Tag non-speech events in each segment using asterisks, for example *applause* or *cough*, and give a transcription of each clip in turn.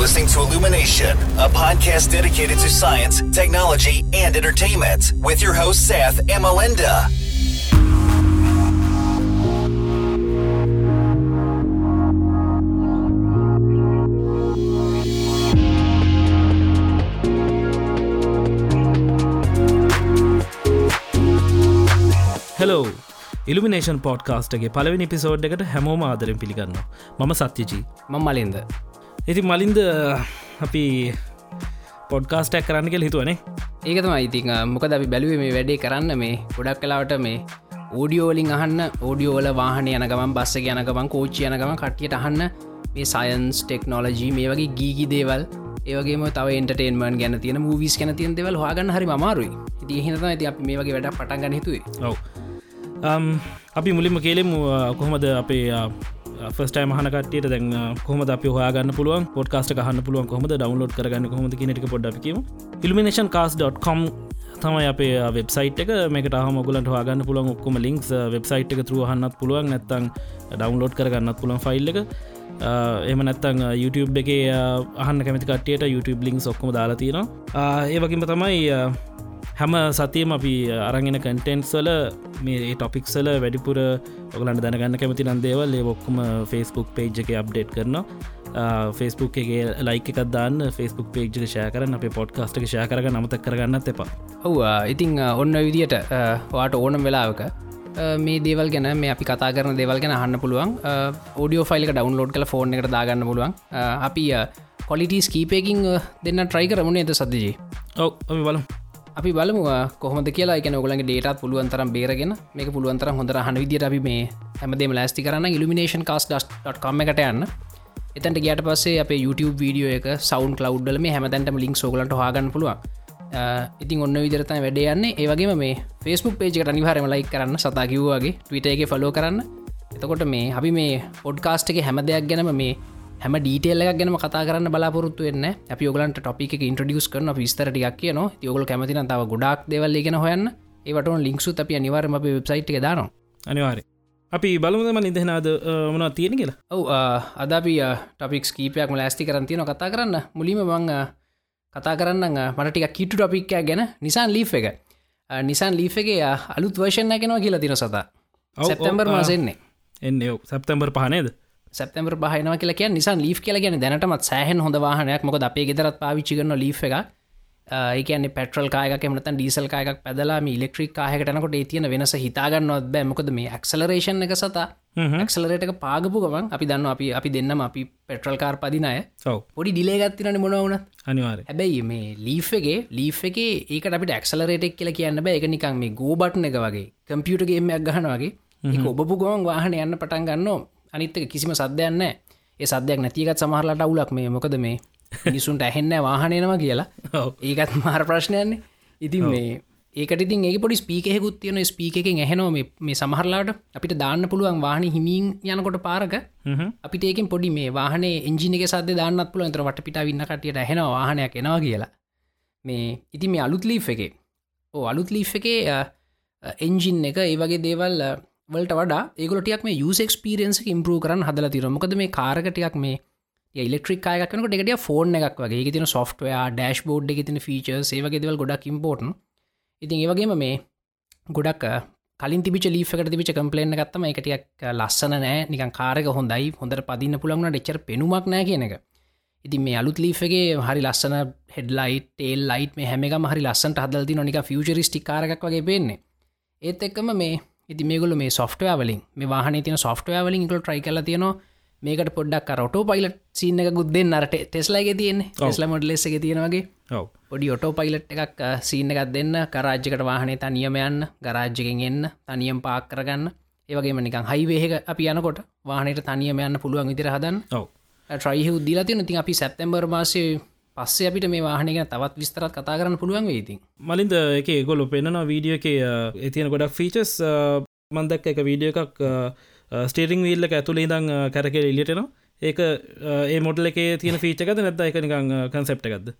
listening to Illumination, a podcast dedicated to science, technology, and entertainment with your hosts, Seth and Melinda. Hello ඉල්ිනේෂන් පොඩ්කාස්ටගේ පලවෙනි episode එකට හැමෝම ආදරෙන් පිළිගන්න මම සත්‍යජී මං මලින්ද ඉති මලින්ද අපි පොඩ්කාස්ටක් කරන්න කෙල් හිතුවනේ. ඒකතම ඉතිං මොකද අපි බැලුව මේ වැඩේ කරන්න මේ ගොඩක් කලාවට මේ ඕඩියෝලින් අහන්න ඕඩියෝල වාහන යනගමන් බස්ස යනගමන් කෝච්චි යනගම කටියට අහන්න මේ සයින්ස් ටෙක්නෝලජී මේ වගේ ගීගි දේවල්. ඒවගේ තව එන්ටේන්මන් ගැන තියන මූවිස් ගැන තියන් දෙවල් හගන්න හරි මාරුයි ඉති හිනත ඇති අපි මේ වගේ වැඩ පටන්ගන්න හිතුවේ. ඔව. අපි මුලින්ම කේලෙමු කොහොමද අපේ Uh, ෆස්ටයි මහනකටට දැන් uh, කොම අප හගන්න පුළුවන්? පොඩ්කාස්ට කහන්න පුළුවන් කොහොමද? ඩවන්ලෝඩ් කරගන්න කොමද නට පොඩ්ඩක්ම ඉල්ිනේෂන් කාස්.com තමයි අපේ uh, වෙබ්සයිට් එක. මේකට හමගලට හගන්න පුළුවන් ඔක්කොම ලින්ක්ස් වෙබ්සයිට් එක තුරුව හන්නත් පුළුවන්. නැත්තං ඩවන්ලෝඩ් කරගන්නත් පුළුවන් ෆයිල් එක. එම නැත්තං YouTube එක අහන්න කැමති කටයට YouTube ලිින්ක් ඔක්කොම දාලා තියෙනවා. ඒවකිම තමයි හැම සතියම අපි අරගෙන කටෙන්ට්ස් වල මේ ටොපික්සල වැඩිපුර ඔගලන්ට දැනගන්න කැමති නන්දේවල් ඒ ඔක්කොම ෆස්බුක් පේජ් එක අප්ඩේට් කරන ෆස්බුක් එක ලයික එකක් දාන්න ෆස්බුක් පේජ් ෂය කරන අප පොඩ්කාස්ට ෂය කරග නමතක් කරගන්නත් එපා. ඔව ඉතිං ඔන්න විදියට වාට ඕනම් වෙලාවක මේ දේවල් ගැන මේ අපි කතා කරන දේවල් ගැන හන්න පුළුවන්. ෝඩියෝ ෆයිල් ඩවන්ලෝඩ් කළ ෆෝන් එකට දාගන්න පුළුවන්. අපි කොලිටස් කීපයකින් දෙන්න ට්‍රයි කරමුණ ඇත සදජී ඔව අපි බලම් අපි බලමු කොහොමද කියලා. එක ඔගලගේ ඩේටත් පුළුවන් තරම් බේරගෙන මේක පුළුවන්තර හොඳර හන විදිට අපි මේ හැමදේම ලෑස්ති කරන්න. ඉල්ිනේෂන් කාස්.com එකට යන්න. එතන්ට ගට පස්සේ අප YouTube වීඩියෝ එක සවන් කලව්ඩල මේ හැමතැන්ටම ලිින්ක් සෝගලට හගන්න පුළුවන්. ඉතින් ඔන්න විදිරතයි වැඩයන්නේ ඒවගේ මේ ෆස්බුක් පේජකට අනිවාරම ලයි කරන්න සතාකිව්වාගේ ටවිට එක ෆලෝ කරන්න. එතකොට මේ අපි මේ පොඩ්කාස්ට් එක හැම දෙයක් ගැනම මේ හැම ඩීටේල්ල එකක් ගැනම කතා කරන්න බලාපොරත්තු වෙන්න අපි ඔගලන්ට ටොපික ඉන්ට්‍රඩියස් කරන විස්තරටියක් කියන යොගල කැමතින තව ගොඩක් දෙවල් ගෙන හොයන්න. ඒවට ලින්ක්සු අපි අනිවාරම අප වෙබ්සයිට් එක දානවා. අනිවාරය අපි බලමුදම නිදෙනද මන තියෙන කියලා? ඔවු අද අපි ටොපික්ස් කීපයක්ම ලෑස්ති කරන් තියෙන කතා කරන්න. මුලිම මං කතා කරන්න මටටික කිටු ටොපික්කයක් ගැන නිසාන් ලී් එක. නිසාන් ලී් එක අලුත් වර්ෂණ කෙනවා කියලා තින සතා සැප්තැම්බර් මාසෙන්නේ. එන්න සැප්තැම්බර් පහනේද සැප්තැම්බර් පහන කියල කිය නිසා ලී් කියල ගැන දැනටමත් සෑහන් හොඳ වාහනයක්. මොක අපේ ගෙදරත් පාවිච්චි කරන ලී් එක ඒකන පෙටල් කායක මත ඩීසල් කායක් පැදලා ඉලෙක්ට්‍රික් කාහකටනකොට ඒතියන වෙනස හිතාගන්නවත් බෑ. මොකද මේ ක්සලරේෂන් එක සතා ක්සලරට පාගපු ගමන් අපි දන්න අපි අපි දෙන්නම අපි පෙට්‍රල් කාර් පදිනය පොඩි ඩිලේගත්තින මොනවුන අනිවාර හැබැයි මේ ලීෆගේ ලීෆ එක ඒකට අපිට ක්සලරේටක් කියල කියන්න බෑ. එක නිකන් මේ ගෝබට්න එක වගේ කම්පියුටගේමයක් ගහනවාගේ ඔබපු ගොන් වාහන යන්න පටන් ගන්නවා අනිත්තක කිසිම සද්‍යයන්න ඒ සද්‍යයක් නැතිකත් සමහරලට අවුලක් මේ. මොකද මේ? නිසුන්ට ඇහෙන්න වාහනයනවා කියලා. ඒකත් මාර ප්‍රශ්නයන්නේ. ඉතින් මේ ඒකට ඉතින් ඒ පොඩි ස්පීකෙකුත් තියෙන ස්පීකෙන් ඇහෙනෝ මේ සමහරලාට අපිට දාන්න පුළුවන් වාහන හිමින් යනකොට පාරක. අපිට ඒකින් පොඩි මේ වාහන එංජිනික සද දාන්නත් පුළ තර වට පිට වින්න කටියට ඇහෙන වාහනයක් එනවා කියලා. මේ ඉති මේ අලුත් ලී් එක. ඕ අලුත් ලී් එකේ එන්ජින් එක ඒ වගේ දේවල් වලට වඩා ඒගලටයක් මේ යුස ක්ස්පිරියන්ස ඉම්පරූ කරන්න හදල තිරමකද මේ කාරකටයක් මේ ඉලෙක්ට්‍රික් අයකනට එකටිය ෆෝන් එකක් වගේ. තින සොෆ්ටවයා ඩෑශ් බෝඩ් එක තින ෆීච සේවගේදවල් ගොඩක් ඉම්පෝර්ට් ඉතින් ඒවගේම මේ ගොඩක් කලින් තිබිච ලීකට තිබිච කම්පලේන ගත්තම එකටියක් ලස්සන නෑ. නිකන් කාරක හොඳයි හොඳට පදින්න පුළන්න ඩෙච්චර පෙනුමක් නෑ කියන එක. ඉතින් මේ අලුත් ලීෆගේ හරි ලස්සන හෙඩ්ලයිට ටේල් ලයිට් මේ හැම හරි ලස්සට හදල්ති නොනික ෆියචරිස්ටික් කාරක් වගේ පෙන්නේ. ඒත් එක්කම මේ ඉති මේගොල මේ සොෆ්ටය වලින් මේ වාහන තින සොෆ්ටය වලින් කල ට්‍රයි කල තියනවා. මේකට පොඩ්ඩක් රොටෝ පයිලට් සින්න එක ගුද්දෙන් අරට ටෙස්ලයිගේ තියෙන ෙස්ල මොඩ ලෙස එක තියෙනවගේ පොඩි ඔටෝ පයිලට් එකක් සීන්න එකක් දෙන්න. කරාජ්‍යකට වාහනේ තනියමයන්න ගරාජ්‍යකෙන් එන්න. තනියම් පාක් කරගන්න. ඒවගේ නිකන් හයිවේහ අපි යනකොට වාහනයට තනියම යන්න පුළුවන් විදිර හදන්න. ට්‍රයිහ උද්දිලා තියන ති අපි සැප්තැම්බර් මාසය පස්සේ අපිට මේ වාහනක තවත් විස්තරත් කතා කරන්න පුළුවන් වේති මලින්ද එක ගොලො පෙන්න්න වීඩියෝ එක එතියන ගොඩක් ෆීචස් මන්දක් එක වීඩියෝ එකක් ස්ටේරිං වීල්ලක ඇතුළේ දං කැරකෙ ඉලියටනවා ඒක ඒ මොඩල එක තියෙන ෆීචකද නැද එක නිකං කන්සෙප්ට එකක්ද?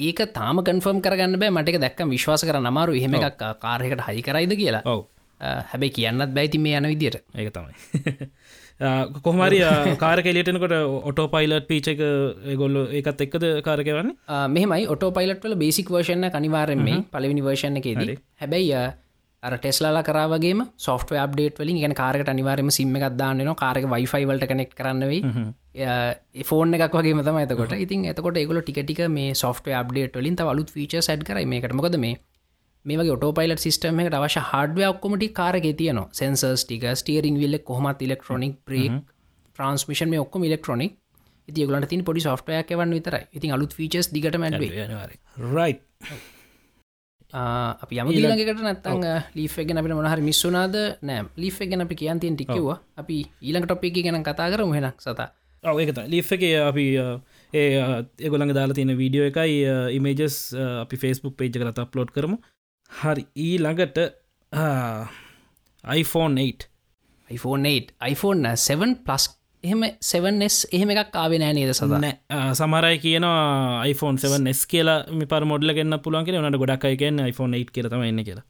ඒක තාම කන්ෆර්ම් කරගන්න බෑ. මටක දැක්ක විශ්වාස කර නමාරු එහෙම එකක් කාරයකට හයි කරයිද කියලා. ඔව. හැබැයි කියන්නත් බැයිති මේ යන විදියට. ඒක තමයි *laughs* කොහමරි කාර කෙලියටනකොට ඔටෝ පයිලට් පීච එක ගොල්ල ඒකත් එක්කද කාරකවන්න මෙහමයි. ඔටෝ පයිලට්වල බේසික් වර්ෂණ කනිවාරෙන් මේ පලවිනි වර්ෂණ එකේද. හැබැයි අර ටෙස්ලාලා කරාවගේ සොෆ්ට අප්ඩේට වලින් ගැන කාරකට අනිවාරම සිම්ම එකක්දාන්නන කාරක වයිෆයිවලට කනෙක් කරන්නවෙයි ෆෝන් එකක් වගේ මතම එතකොට. ඉතින් එතකොට ඒගොල ටිකටික මේ සොෆ්ට අප්ඩේට වලින් අලුත් ෆීච සැඩ් කර මේකට මොකද මේ මේ ඔටෝපයිල සිස්ටම එකට අවශ්‍ය හඩුව ඔක්කොමටි කාරක තියන සෙන්සර්ස් ටික ස්ටියරිං විල්ල කොහමත් ඉලෙක්ට්‍රොනික් ප්‍රේ ට්‍රන්ස්මිෂන් මේ ඔක්කොම ඉලෙක්ට්‍රොනික් ඉති ගලට තින් පොඩි සොෆ්ටය වන්න විතර ඉතින් අලුත් ෆීචස් දිගට මැ රයි් අපි යම ඊළඟකට නැත්තං ලීෆගෙන අපිට මොනහරි මිස්සුනාද නෑ. ලීෆ ගැන අපි කියන්තින් ටිකව අපි ඊළඟ ටොප්පි ගැන කතා කරම හෙනක් සතා. ඒකත ලිෆ් එක අපි ඒ ඒගොළඟ දාලා තියෙන වීඩියෝ එකයි ඉමේජස් අපි ෆෙස්බුක් පේජ කරත අප්ලෝඩ් කරමු හරි. ඊ ළඟට iPhone 8 iPhone 8 iPhone 7 පලස් එහෙම 7ස් එහෙම එකක් ආවෙ නෑ නේද සද? සමරයි කියන iPhone 7ස් කියලා ප මොඩල ගන්න පුළුවන් කියෙන නට ගොඩක් අයකෙන් iPhone 8 කියරතම එන්න කියලා.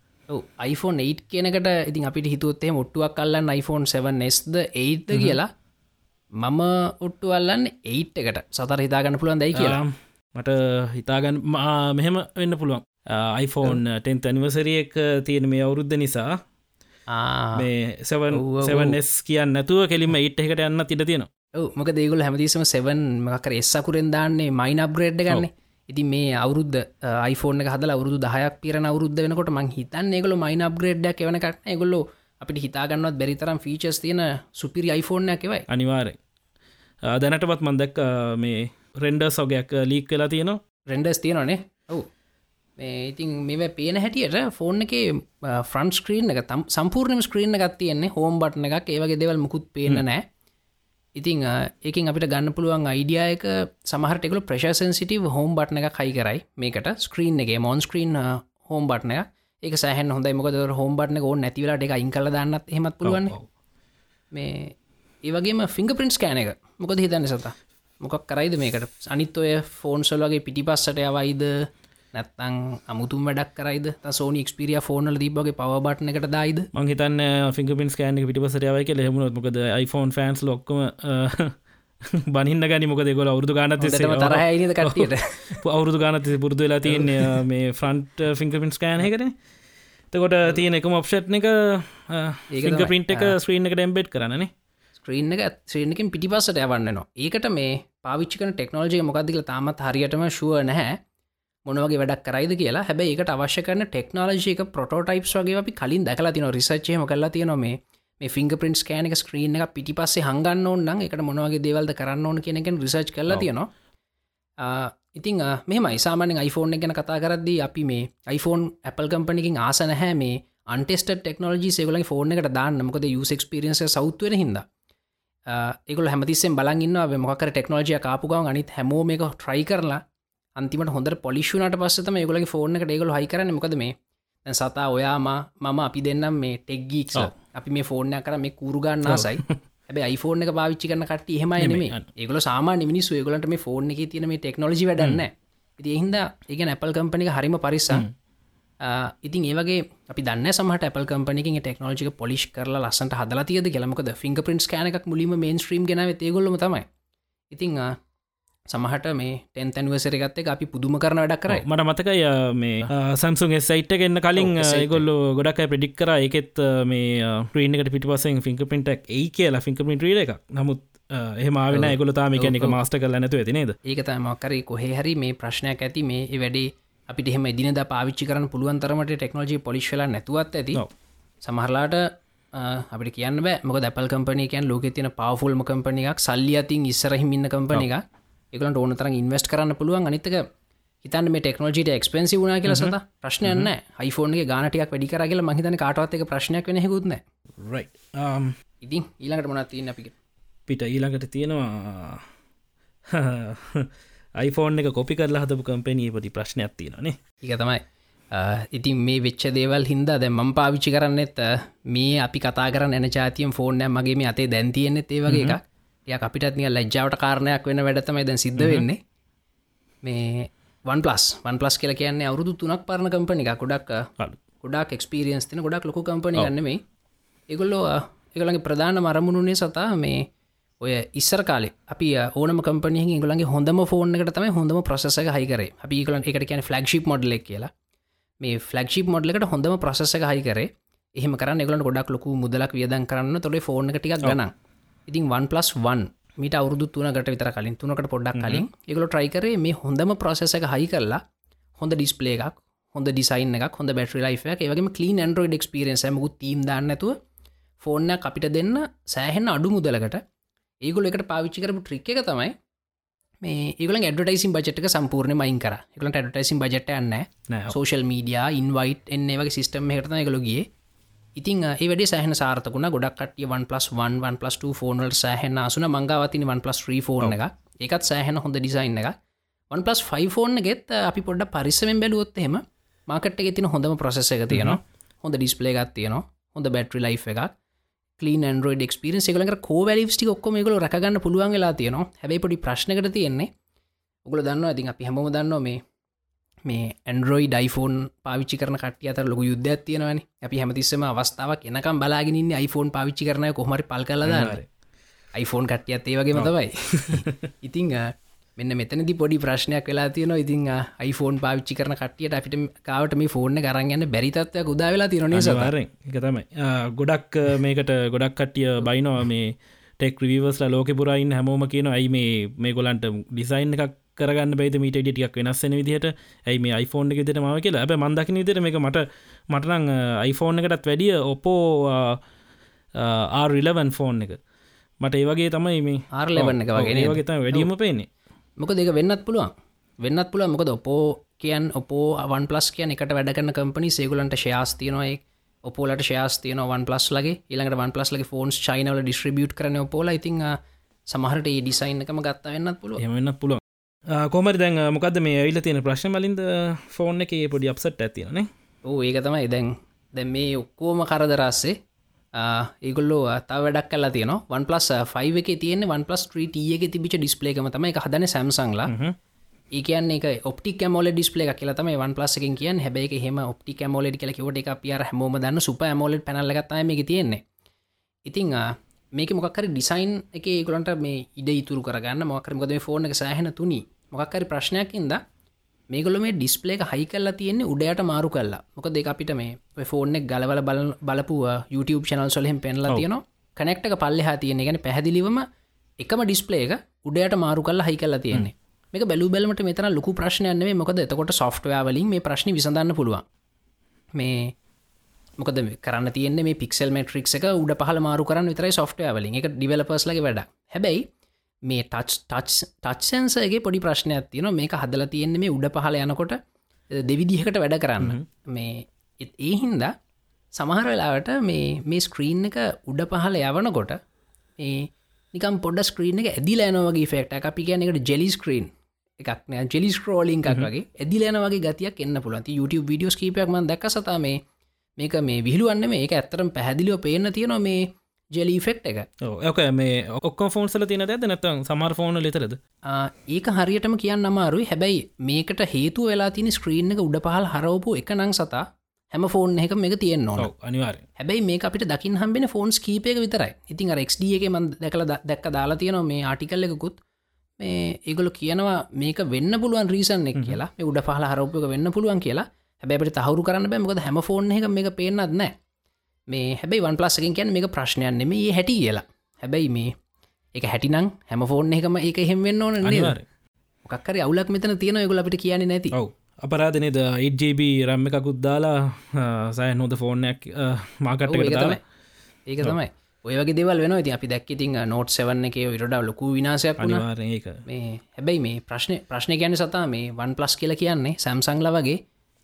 iPhone 8 කියනකට ඉතින් අපිට හිතුවත්තේ මොට්ටුවක් කල්ලන්න iPhone 7ස්ද 8ද කියලා මම ඔට්ටු අල්ලන්න ඒට් එකට. සතර හිතාගන්න පුළුවන් දැයි කියලා. මට හිතාගන්න මෙහෙම වෙන්න පුළුවන් iPhone ටෙන්ත අනිවසරියෙක් තියෙන මේ අවුරුද්ධ නිසා මේ සවන්ස් කියන්න නැතුව කෙලිම ඉට් එකට යන්න තිට තියෙන මක දේගුල හැමතිසම සෙවන් මකර එස්සකුරෙන් දාන්නේ මයින් අප්ග්‍රේඩ් ගන්න ඉති මේ අවුරුද්ධ iPhone හදල අවුරුදු දහයක් පිර අවුරුද්ධ වෙනකොට මං හිතන් ඒගොල මයින් අප්ග්‍රේඩ්ඩක් එවනකට ගොල්ලෝ අපිට හිතාගන්නවත් බැරිතරම් ෆීචස් තියෙන සුපිරි iPhoneෆෝර්න එකවයි අනිවාරය දැනටපත් මන්දක් මේ රෙන්ඩ සොගයක් ලීක් කලා තියෙනවා. රෙන්ඩස් තියෙනනේ ඔවු ඉතින් මේ පේන හැටියට ෆෝන් එක ෆ්‍රන්් ස්ක්‍රීන් එක තම් සම්පූර්ණම ස්ක්‍රීන් එකක් තියෙන්නේ හෝම් බට්න එකක් ඒවගේ දෙවල් මුකුත් පේන නෑ. ඉතිං ඒකින් අපිට ගන්න පුළුවන් අයිඩියයක සමහරටෙකු ප්‍රශසන්සිටව හෝම් බට්න එක කයි කරයි මේකට ස්ක්‍රීන් එක මොන් ස්ක්‍රීන් හෝම් බට්න එක. ඒක සෑහන් හොඳයි මොකද හෝම් බට්න ඕ නැතිවලට එක අයින් කල දන්නත් හෙමත් පුළුවන් මේ ඒවගේම ෆිංග පින්ස් කෑන එක. මොකද හිතන්න සතා? මොකක් කරයිද මේකට? අනිත් ඔය ෆෝන්සල් වගේ පිටිපස්සට යවයිද නැත්තං අමුතුම් වැඩක් කරයිද? සෝනි ක්ස්පිරිය ෆෝනල දීබගේ පව බට්න එකට දායිද? මංහිතන්න ෆිංග පින් කෑන පිටිපසරයවයි කියල. හෙමුණත් මොකද iPhone ෆන්ස් ලොක්කම *laughs* බනින්න ගනි. මොක දෙකොල අවුරදු ගානත තරහයිද කටියට අවුරුදු ගානත *laughs* පුරදු වෙලා තියන්නේ මේ ෆ්‍රන්ට් ෆිංක පින්ස් කෑන කරන තකොට තියෙන එකම ඔප්ෂට් එක ඒක පින්ට එක ස්ක්‍රීන් එක ඩෙම්බෙට් කරන්නේ ස්ක්‍රීන් එක ශ්‍රීනකින් පිටිපස්සට යවන්නනවා ඒකට මේ පාවිච්චිකන ටෙක්නෝජය මොකක්දිල තාමත් හරියටම ශුව නැහැ මොනවගේ වැඩක් කරයිද කියලා. හැබ ඒකට අවශ්‍ය කරන ටෙක්නෝලජයක පොටෝටයිප්ස් වගේ අපි කලින් දැකලා තින රිසච්චයම කලා තියෙනවා. මේ මේ ෆිංග පින්ස් කෑනක ස්ක්‍රීන් එක පිටිපස්සේ හංගන්න ඕන්න එකට මොනවගේ දේවල්ද කරන්න ඕන කෙනෙකෙන් රිසර්ච් කරලා තියෙනවා. ඉතින් මෙම ඉසාමානෙන් iPhoneෆෝන් ගැන කතා කරද්දී අපි මේ iPhone Apple කම්පනිකින් ආසන හැ මේ අන්ටෙස්ට ටෙක්නෝජි සේවල ෆෝර්න එකට දාන්න. මොකද යුසක්ස්පිරියන්ස සෞත්වර හිද ඒකල හැමතිස්සෙන් බලන්න මොකර ටෙක්නෝජිය කාපු ගව අනිත් හැමෝ මේක ට්‍රයි කරලා අන්තිමට හොඳ පොලිෂුනට පස්සතම ඒගොලගේ ෆෝර්න එකට ඒගොල හයි කරන මොකද මේ සතා ඔයාම මම අපි දෙන්නම් මේ ටෙක්ගීක්ස අපි මේ ෆෝර්නය කර මේ කූරුගන්න ආසයි. ඇබ iPhone එක පාවිච්චි කරන කට නෙමේ ඒගල සාමාන්‍ය මිනිස්සු ඒගලට මේ ෆෝර්න එක තියන මේ ටෙක්නෝජි වැඩන්න එහින්ද ඒක ඇපල් කම්පනික හරිම පරිස්සම්. ඉතින් ඒවගේ අපි දන්න සමට ඇපල් කම්පනිකින් ටෙක්නෝජික පොලිෂ් කරලා ලස්සට හදලා තියද කියලමකද ෆිංග පින්ස් කෑනක් මුලිම මේන් ස්ත්‍රීම් ගෙන තේගොල්ලම තමයි. ඉතිං සමහට මේ ටැන්තැන් වසරගත්ත අපි පුදුම කරන වැඩක් කරයි මට මතකයි මේ සම්සුන් සයිට් ගන්න කලින් ඒගොල්ල ගොඩක් ප්‍රඩික් කර එකෙත් මේ ප්‍රීනකට පිටිපසෙන් ෆිංක පිටක් ඒ කියලා ෆිංක පිට ්‍රීඩ එක නමුත් එහෙමාවෙන ගොල තාමික එක මාස්ට කල නැතු ඇතිනේද ඒක මක්කරේ කොහේ හරි මේ ප්‍රශ්නයක් ඇති මේ වැඩේ අපිට එහෙම දිනද පාවිච්චි කරන පුළුවන් තරමට ටෙක්නෝජී පොලිශ්ල නැතුවත් ඇති. සමහරලාට අපිට කියන්න බෑ. මොක දැපල් කම්පනයකයන් ලෝක තියන පවෆුල්ම කම්පනියක් සල්ලි අතින් ඉස්සරහිමින්න කම්පනික එකලට ඕන තරම් ඉන්වස්ට කරන්න පුළුවන්. අනිතක හිතන්න මේ ටෙක්නෝජීට එක්ස්පෙන්සි වුණ කියල සඳ ප්‍රශ්නයන්න හයිෆෝන්ගේ ගානටයක් වැඩි කරගල මහිතන කාටවත් එක ප්‍රශ්නයක් වෙන හෙකුත්න ඉතින් ඊළඟට මොනත් තියන්න අපි පිට ඊළඟට තියෙනවා *laughs* iPhoneෆෝන් එක කොපි කරලා හදපු කම්පැනී පොඩි ප්‍රශ්නයක් තියෙනනේ එක තමයි. ඉතින් මේ වෙච්ච දේවල් හින්ද දැ මම් පාවිච්චි කරන්නෙත් මේ අපි කතා කර එන ජාතියම් ෆෝර්නෑ මගේ මේ අතේ දැන්තියෙන්නෙත් ඒ වගේ එකක් ය අපිටත් නිය ලැජ්ජාවට කාරණයක් වෙන වැඩතමයි දැන් සිද්ධ වෙන්නේ. මේ වන් පලස් වන් පලස් කියල කියන්නේ අවුරුදු තුනක් පරණ කම්පනි එක ගොඩක් ගොඩක් එක්ස්පිරියන්ස් තින ගොඩක් ලොකු කම්පනි ගන්නෙමේ ඒගොල්ලෝ එකළගේ ප්‍රධාන මරමුණුනේ සතා මේ ඔය ඉස්සර කාලේ. අපි ඕනම කම්පනිය ගලගේ හොඳම ෆෝන් එකට තමයි හොඳම ප්‍රසෙස හයිකර අපි කල එකට කියන ෆලක්ෂිප් මොඩ්ලෙක් කියලා. මේ ෆලක්ෂිප් මොඩ්ලකට හොඳම ප්‍රසෙස හයිකරේ එහම කරන්න එගලට ගොඩක් ලොකු මුදලක් වියදන් කරන්න තොට ෆෝන් ටික් ගන ඉතින් 1+1 මිට අවුදු තුනකට විතර කලින් තුනකට පොඩ්ඩක් කලින් එකගල ට්‍රයිකරේ මේ හොඳම ප්‍රසෙස එක හයි කරලා හොඳ ඩිස්පලේ එකක් හොඳ ඩිසයින් එක හොඳ බැටරි ලයිෆ එක වගේ කලීන් ඇන්ඩරෝයිඩ ක්ස්පිරෙන් මුත් තීම් දන්නතුව ෆෝර්න අපිට දෙන්න සෑහෙන්න අඩු මුදලකට ඒගොල එකට පාවිච්චි කරපු ට්‍රික් එක තමයි මේ ඒගල ඩටයිසින් බජට්ක සම්පූර්ණ මයින් කර. එකලට ඩටයිසින් බජට යන්න සෝශල් මීඩිය ඉන්වයිට් එන්නේ වගේ සිස්ටම් හටන එකලොගේ ඉතින් ඒ වැඩ සහන සාර්තකුණ ගොඩක් කටිය 1+1 ෆෝනල් සෑහන අසුන මංගවතින 1+3 ෆෝන් එක එකත් සෑහන හොඳ ඩිසයින් එක 1+5 ෆෝන් ගෙත් අපි පොඩ්ඩ පරිස්සමෙන් බැලුවොත් එහෙම මාකට තින හොඳම ප්‍රසෙස එක තියෙනවා. හොඳ ඩිස්පලේ එකක් තියෙනවා. හොඳ බැටරි ලයි් එකක්. ඇන්ඩරෝඩ ක්ස්පිරෙන් එකලක කෝවැලිස්ටි ඔක්කොම එකල රකගන්න පුළුවන් වෙලා තියෙනවා. හැබයි පොඩි ප්‍රශ්නකට තියෙන්නේ. ඔගල දන්න ඇති අපි හැම දන්න මේ මේ ඇන්ඩරෝයි ඩයිෆෝන් පාවිච්චි කරන කට අතර ලොක යුද්ධ තියෙනවන. අපි හැමතිස්සම අවස්ථාවක් එනකම් බලාගෙනන්න iPhoneෆෝන් පාවිච්චි කරනය කොමරි පල් කලද iPhoneෆෝන් කට්ටියත් ඒ වගේම තමයි. ඉතිං මෙන්න මෙතනදි පොඩි ප්‍රශ්නයක් වෙලා තියෙන ඉතින් iPhoneෆෝන් පාවිච්චි කරන කටියට අපිට කාවට මේ ෆෝර්න කරගන්න බැරිතත්වයක් උදා වෙලා තිරනේ සවාරෙන් එක තමයි. ගොඩක් මේකට ගොඩක් කට්ටිය බයිනවා. මේ ටෙක් ්‍රීවස්ලා ලෝක පුරයින් හැමෝම කියන ඇයි මේ මේ ගොලන්ට ඩිසයින් එකක් කරගන්න බයිත මීට ටියක් වෙනස්සෙන විදිහට. ඇයි මේ iPhoneෆෝන් එක දෙට මාව කියලා. ඇබ මන්දකින විදිර මේ මට මටනං iPhoneෆෝන් එකටත් වැඩිය ඔපෝ ආරිලවන් ෆෝන් එක. මට ඒවගේ තමයි මේ ආර්ලවන්න එක වගේ වගේ තම වැඩියම පේන්නේ. මොක දෙක වෙන්නත් පුළුවන්. වෙන්නත් පුළුව මොකද ඔපෝ කියන් ඔපෝ වන් පලස් කියන එකට වැඩ කරන කම්පනි සේගුලන්ට ශයාස්තියනොයි ඔපෝලට ශයාස්තියන වන් පලස් ලගේ. ඉළඟට වන් පලස් ලගේ ෆෝන්ස් චයිනවල ඩිස්ට්‍රිබියට් කරන ඔපෝල ඉතින් සමහරට ඒ ඩිසයින් එකම ගත්තා වෙන්නත් පුළුව එමන්න පුළුව කොමරි දැන් මොකද මේ ඇවිල තියෙන ප්‍රශ්න මලින්ද ෆෝන් එක පොඩි අපසට් ඇතිනේ ඕ ඒක තමයි දැන් දැන් මේ ඔක්කෝම කරදරස්සේ ඒගොල්ලෝ තා වැඩක් කලා තියන වන් පලස් ෆයි එක තියෙන වන් පලස් ට්‍රීටියක තිබිච ඩිස්පලේකම තම එක හදන සැම්සංලා ඒකන් එක ඔප්ටික් මෝල ඩිස්පලේ එකක් කියලතම වන් පලස්සකින් කියෙන් හැබයි හෙම ඔප්ටික් මෝලඩ් කියල කිවට එක පියර හමෝම දන්න සුප මෝලඩ් පැනල්ලගත්තම එක තියෙන්නේ. ඉතිං මේක මොකක්කර ඩිසයින් එක ඒගලන්ට මේ ඉඩ ඉතුරු කරගන්න මොකරමකද ෆෝර්න එක සෑහෙන තුනි මොකක්කරි ප්‍රශ්නයක්කින්ද මේගොල මේ ඩිස්පලේක හයි කල්ලා තියෙන්නේ උඩයට මාරු කල්ලා මොක දෙක අපිට මේ ෆෝර්නෙක් ගලවල බල බලපුව YouTube චනල් සොලහෙම පෙන්ලා තියෙනවා. කනෙක්ටක පල්ලෙහා තියෙන ගැන පැහදිලිවම එකම ඩිස්පලේක උඩයට මාරු කල්ල හයි කල්ලා තියෙන්නේ. මේක බැලු බැලමට මෙතන ලොකු ප්‍රශ්නයන්නේ මොකද එතකොට සොෆ්ටවයා වලින් මේ ප්‍රශ්න විසඳන්න පුළුවන්. මේ මොකද කරන්න තියන්නේ මේ පික්සල් මට්‍රික් එක උඩ පහල මාරු කරන්න විතරයි සොෆ්ටය වලින්. එක ඩිවලපස්ලගේ වැඩ හැබැයි මේ ටච් ටච් ටච්සන්සගේ පොඩි ප්‍රශ්නයක් තියෙන මේක හදල තියෙන්නේ මේ උඩ පහල යනකොට දෙවිදිහකට වැඩ කරන්න. මේ ඒ හින්දා සමහර වෙලාවට මේ මේ ස්ක්‍රීන් එක උඩ පහල යවනකොට ඒ නිකම් පොඩ ස්ක්‍රීන එක ඇදි ලෑනවගේ ෆෙක්ට අපි කියන එකට ජෙලි ස්ක්‍රීන් එකක්න ජෙලි ස්ක්‍රෝලින් එකක් වගේ. ඇදි ලෑනවගේ ගතියක් එන්න පුලති YouTube විඩියෝස් කීපයක්ම දැක සතා මේ මේක මේ විහිළුවන්න මේ එක ඇත්තරම් පැහැදිලිව පේන්න තියෙනවා මේ ජෙලිෆෙක්් එක. ඕක මේ ඔක්ක ෆෝන්සල තින ඇද නැතම් සමර් ෆෝන ලෙතරද ඒක හරියටම කියන්න අමාරුයි. හැබැයි මේකට හේතු වෙලා තින ස්ක්‍රීන් එක උඩ පහල් හරවපු එක නං සතා හැම ෆෝන් එක මේ තියෙන් නොන අනිවාර හැබයි මේ අපිට දකින් හම්බෙන ෆෝන්ස් කීපයක විතරයි. ඉතින් ක්ඩ එක ම දැකල දැක්ක දාලා තියෙනවා මේ ආටිකල් එකකුත්. මේ ඒගොල කියනවා මේක වෙන්න පුළුවන් රීසන් එක් කියලා. උඩ පහල හරපක වෙන්න පුළුවන් කියලා. හැබැට තහවරු කරන්න බැමකද හැම ෆෝන් එක මේ පේනත් නෑ මේ හැබයි වන් පලස්සකින් කියන්න මේක ප්‍රශ්නයන් ඒ හැටි කියලා. හැබැයි මේ එක හැටිනං හැම ෆෝන් එකම ඒක හෙම්වෙන්න ඕන මොකක්කර අවුලක් මෙතන තියෙන ගොල අපිට කියන්නේ නැති. ඔව. අපරාධනේද ඉජB රම්ම එකකුත් දාලා සය නොද ෆෝර්නයක් මාකට තමයි. ඒක තමයි. ඔයගේ දෙවල් වෙන ති අපි දැක්කිතින් නෝට් සවන්න එක විරඩ ලොකු විනාසයක් මේ හැබැයි මේ ප්‍රශ්න ප්‍රශ්න ගැන සතා මේ වන් ප්ලස් කියල කියන්නේ සැම්සංල වගේ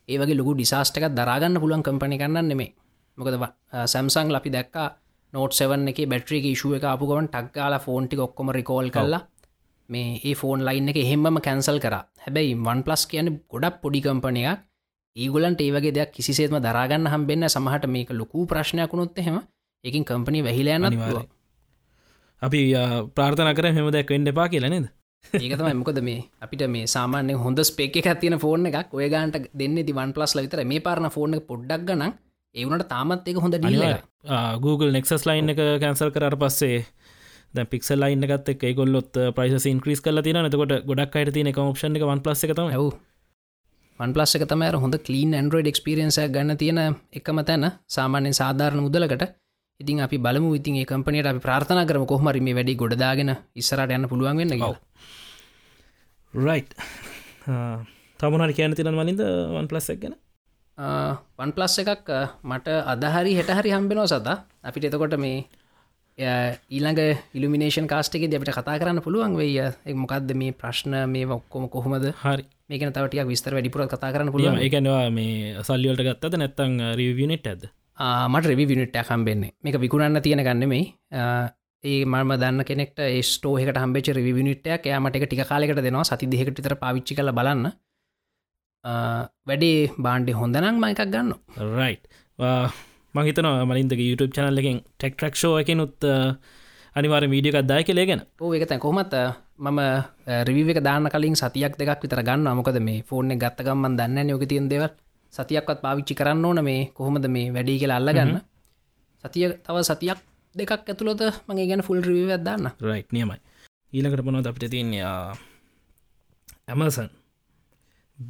ඒවගේ ලොකු ඩිසාස්ටකක් දරාගන්න පුලන් කම්පනි කරන්න නෙමේ මොකද සැම්සං ලපි දැක්කා නෝට් සෙවන් එක බැට්‍රික ශුව එක අපපුගවන් ටක්ගාල ෆෝන්ටි ඔක්කොම රිකෝල් කරලා මේ ඒ ෆෝන් ලයින් එක එහෙම්ම කැන්සල් කර. හැබැයි වන් පලස් කියන ගොඩක් පොඩි කම්පනයක් ඒගලන්ට ඒවගේ දෙයක් කිසිසේත්ම දරාගන්න හම්බෙන්න්න සමහට මේක ලොකු ප්‍රශ්නයක්ුණොත් එහෙම එකින් කම්පනි වැහිලයන්න අපි ප්‍රාර්ථන කර හෙම දැක් වෙන්ඩ පා කියලනෙද ඒකතමයි මොකද මේ අපිට මේ සාමාන්‍ය හොඳ ස්පෙක් තියෙන ෆෝන් එකක්. ඔය ගන්ට දෙන්න ති වන් පලස් විතර මේ ෆෝන් එක පොඩ්ඩක් ගන ඒවනට තාමත් එක හොඳ ඩීල. Google නෙක්සස් ලයින් එක කැන්සල් කරට පස්සේ ද පික්සල් ලයින්න එකත් එක් ගොල්ලොත් ප්‍රයිස ඉන්ක්‍රීස් කල තින නතකොට ගොඩක් අයට තින එක ඔප්ෂන් එක වන් පලස් එක තම ඇව් වන්පලස් එක තම හොඳ කලීන් ඇන්ඩරෝයිඩ් එක්ස්පිරියන්ස ගන්න තියෙන එකම තැන. සාමාන්‍යෙන් සාධාරණ මුදලකට. ඉතින් අපි බලමු ඉතින් ඒ කම්පනයට අපි ප්‍රාර්ථනා කරම කොහමරි මේ වැඩි ගොඩදාගෙන ඉස්සරට යන්න පුළුවන් වෙන්න ගව රයි් තමනට කියන තින මලින්ද වන් පලස් එක් ගැන වන් පලස් එකක් මට අදහරි හෙටහරි හම්බෙනෝ සතා අපිට එතකොට මේ ඊළඟ ඉල්ිනේෂන් කාස්ටක දෙට කතා කරන්න පුළුවන් වෙයි. එක් මොකක්ද මේ ප්‍රශ්න? මේ ඔක්කොම කොහොමද? හරි. මේකන තවටියක් විස්තර වැඩිපුර කතා කරන්න පුළුවන්. ඒකනවා මේ සල්ලියලට ගත්තද නැත්තං රිවිනිට් ඇද මට රෙවි විනිට්ට හම්බෙන්නේ. මේක විකුණන්න තියෙන ගන්නෙමයි ඒ මම දන්න කෙනෙක්ට ස්ටෝහකට හම්බෙච විනිටයක් යාමට එක ටික කාලෙකට දෙනවා. සති දෙකට තර පාවිච්චි කල බලන්න වැඩේ බාන්්ඩි හොඳනම් ම එකක් ගන්න රයි් මහිතන මලින්දක YouTube චනල් එකෙන් ටෙක්ට්‍රක් ෂෝ එක නුත් අනිවාර මීඩියකක් දාය කෙලේගෙන ඕ එකතැන් කොමත් මම රිවික දාන්න කලින් සතියක් දෙකක් විතර ගන්න මොකද මේ ෆෝර්න ගත්තගම්මන් දන්න යෝක තියන් දෙව සතියක්වත් පාවිච්චි කරන්න ඕන මේ කොහොමද මේ වැඩි කියලා අල්ලගන්න. සතිය තව සතියක් දෙකක් ඇතුළොත මගේ ගැන ෆුල් රිව දන්න රයි් නියමයි. ඊළඟට පොනොත් අපිට තියන්නේ? ඇමසන්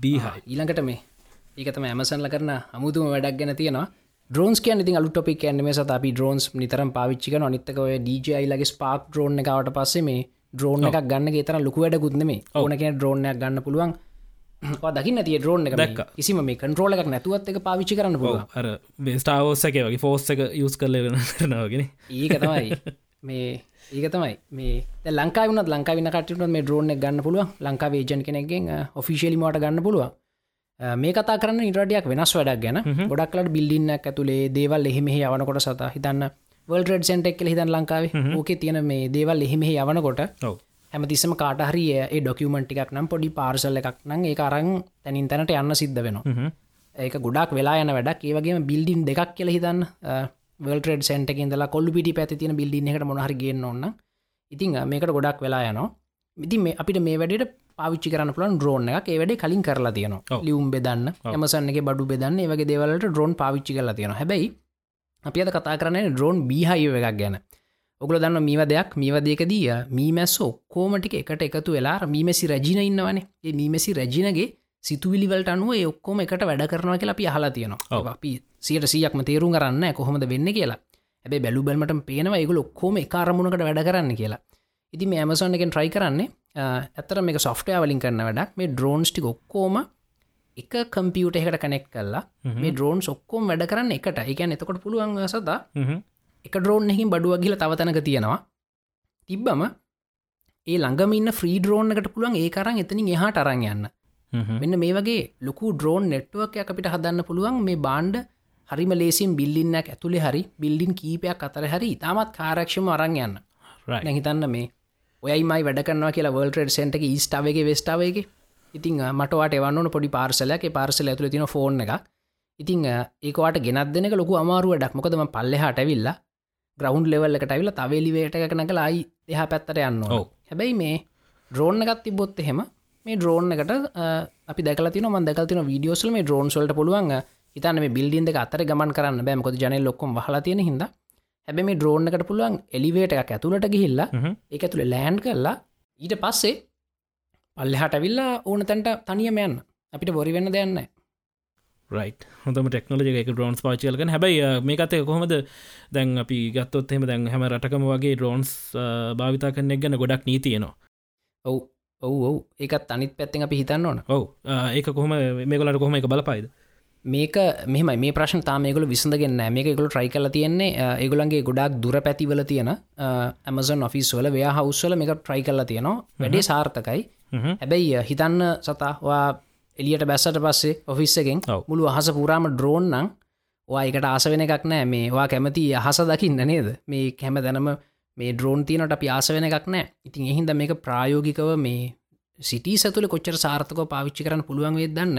බීහයි ඊළඟට මේ ඒකතම ඇමසන්ල කරන අමුතුම වැඩක් ගැන තියෙනවා. ද්‍රෝන්ස් කිය ඉතින් අලු ටොපික් ඇන්න මේ සත අපි ඩ්‍රෝන්ස් නිතරම් පාවිච්චික නොනිත්තකව DJයිලගේ ස්පාක් ද්‍රෝන් එකවට පස්සේ මේ ද්‍රෝන් එකක් ගන්න තර ලොකු වැඩ ගුත්න මේ ඕන කියෙන ද්‍රෝණයක් ගන්න පුළුවන්. දකින්න තිය ද්‍රෝන් එක දැක්ක. කිසිම මේ කන්ට්‍රෝල එකක් නැතුවත් එක පාවිච්චි කරන්න පුළුවන්. අර බේස්ටාවෝසක වගේ ෆෝස් එක යස් කරල වෙන කරනවාගෙන ඒක තමයි *laughs* මේ ඒක තමයි. මේ දැන් ලංකාවේ වුණත් ලංකාවේ ඉන්න කට්ටියට මේ එක ගන්න පුළුවන්. ලංකාවේ ඒජන්ට් කෙනෙක්ගෙන් ඔෆිෂියලි මට ගන්න පුළුවන්. අ, මේ කතා කරන්න ඉරඩියක් වෙනස් වැඩක් ගැන. ගොඩක්ලට බිල්ඩින්නක් ඇතුළේ දේවල් එහෙමෙහි යවනකොට සත හිතන්න වල්ට සෙන්ටෙක් කියල හිතන් ලංකාවේ. ඕකේ තියෙන මේ දේවල් එහෙමෙහි යවනකොට හැමතිස්සම කාටහරි ඒ ඩොකියමෙන්ට් එකක් නම් පොඩි පාර්සල් එකක් නම් ඒ අරං තැනින් තැනට යන්න සිද්ධ වෙනවා. ඒක ගොඩක් වෙලා යන වැඩක්. ඒවගේ බිල්ඩින් දෙකක් කියල හිතන්න වල්ටඩ සෙන්ට ඉදලා කොල්ලු පිටි පැති තින බිල්ඩින් එකට මොහර ගන්න ඔන්න ඉතින් මේකට ගොඩක් වෙලා යනවා. ඉති මේ අපිට මේ වැඩට පාවිච්චි කරන පුලන් ඩ්‍රෝන් එක වැඩේ කලින් කරලා තියනවා. ඔව්. ලියුම් බෙදන්න එමසන්නගේ බඩු බෙදන්න ඒ වගේ දේවලට ඩ්‍රෝන් පාවිච්චි කරලා තියෙන හැබැයි අපි අද කතා කරන ඩ්‍රෝන් බීහය එකක් ගැන. ඔගල දන්න මීව දෙයක්? මීවදයකදී මීමැස් ඔක්කෝමටික එකට එකතු වෙලා මීමැසි රජින ඉන්නවනේ. ඒ මීමැසි රජිනගේ සිතුවිලිවලට අනුව ඔක්කොම එකට වැඩ කරනවා කියලා අපි අහලා තියෙනවා. අපි සියට සියක්ම තේරුම් කරන්න කොහොමද වෙන්න කියලා. ඇබේ බැලු බැල්මට පේනවා ඒගුල ඔක්කෝම කාරමුණකට වැඩ කරන්න කියලා. ඉති මේ ඇමසොන් එකෙන් ට්‍රයි කරන්නේ ඇතර මේ සොෆ්ටය වලින් කරන්න වැඩක්. මේ ඩ්‍රෝන්ස්ටි ඔක්කෝම එක කම්පියුට එකට කනෙක් කල්ලා මේ ඩ්‍රෝන් ඔක්කෝම් වැඩ කරන්න එකට. එකන් එතකොට පුළුවන් සදා එක ඩ්‍රෝන් එකින් බඩුව ගිල තවතනක තියෙනවා. තිබ්බම ඒ ළඟමන්න ෆ්‍රී ඩ්‍රෝන් එකට පුළුවන් ඒ කරන්න එතනින් එහාට අරං යන්න. මෙන්න මේ වගේ ලොකු ඩ්‍රෝන් නෙට්ුවක් අපිට හදන්න පුළුවන් මේ බාන්්ඩ හරිම ලේසින් බිල්ලින්නක් ඇතුළේ හරි බිල්ඩින් කීපයක් අතර හරි ඉතාමත් කාරක්ෂම අරං යන්න. නැහිතන්න මේ ඔයයිමයි වැඩකන්නවා කියලා වල්ටඩ සෙන්ට එක ස්ටාවගේ වෙස්ටාවගේ ඉතින් මටවාට එවන්න පොඩි පාර්සලක පාර්සල ඇතුළ තින ෆෝන් එක ඉතිං ඒකවාට ගෙනත් දෙනක ලොකු අමාරුව ඩක්මකදම පල්ලෙහාට ඇවිල්ලා ග්‍රවන්් ලෙවල්ලට ඇවිල තවේලිවේට එකන කලා අයි එහ පැත්තට යන්න. හැබැයි මේ ඩ්‍රෝන් එකත් තිබොත් එහෙම මේ ඩ්‍රෝන් එකට අපි දැකලතින ම දැකතින වීඩියෝසල් මේ ඩ්‍රෝන් සල්ට පුළුවන් හිතන මේ බිල්ඩින් එක අතර ගමන් කරන්න බෑමකොද ජන ලොක්කොම් හලා තියෙන හිද හැබැ මේ ඩ්‍රෝන් එකට පුළුවන් එලිවේට එකක් ඇතුළට ගිහිල්ලා එක ඇතුළ ලෑන්් කරලා ඊට පස්සේ පල්ලෙහට ඇවිල්ලා ඕන තැන්ට තනියම යන්න. අපිට බොරි වෙන්න දෙන්න රයි් හොඳම ටෙක්නෝජි එක. ඩ්‍රෝන්ස් පාචිල්කන හැබයි මේකතය කොහොමද? දැන් අපි ගත්තොත් එෙම දැන් හැම රටකම වගේ ඩ්‍රෝන්ස් භාවිතා කරනෙක් ගැන ගොඩක් නීතියනවා ඔව්. ඔව් ඔව්. ඒකත් අනිත් පැත්තෙන් අපි හිතන්න ඕන. ඔව. ඒක කොහම මේගලට කොහම එක බලපයිද මේක මෙම මේ ප්‍රශ්න තාමයගල විසඳගෙන්න මේක එකගුල ට්‍රයි කල තියෙන්නේ ඒගුලන්ගේ ගොඩක් දුර පැතිවල තියෙන ඇමසන් ඔෆිස් වල වයා හවස්වල මේක ට්‍රයි කල්ලා තියෙනවා. වැඩේ සාර්ථකයි. හැබැයි හිතන්න සතවා එලියට බැස්සට පස්සේ ඔෆිස් එකෙන් ඔව්. මුළු අහස පුරාම ඩ්‍රෝන් නං වා එකට ආස වෙන එකක් නෑ මේවා කැමති අහස දකින්න නේද? මේ කැම දැනම මේ ඩ්‍රෝන් තියනට අපි ආස වෙන එකක් නෑ ඉතින් එහින්ද මේක ප්‍රායෝගිකව මේ සිටි සතුල කොච්චර සාර්ථකව පාවිච්චි කරන්න පුළුවන් වෙදන්න.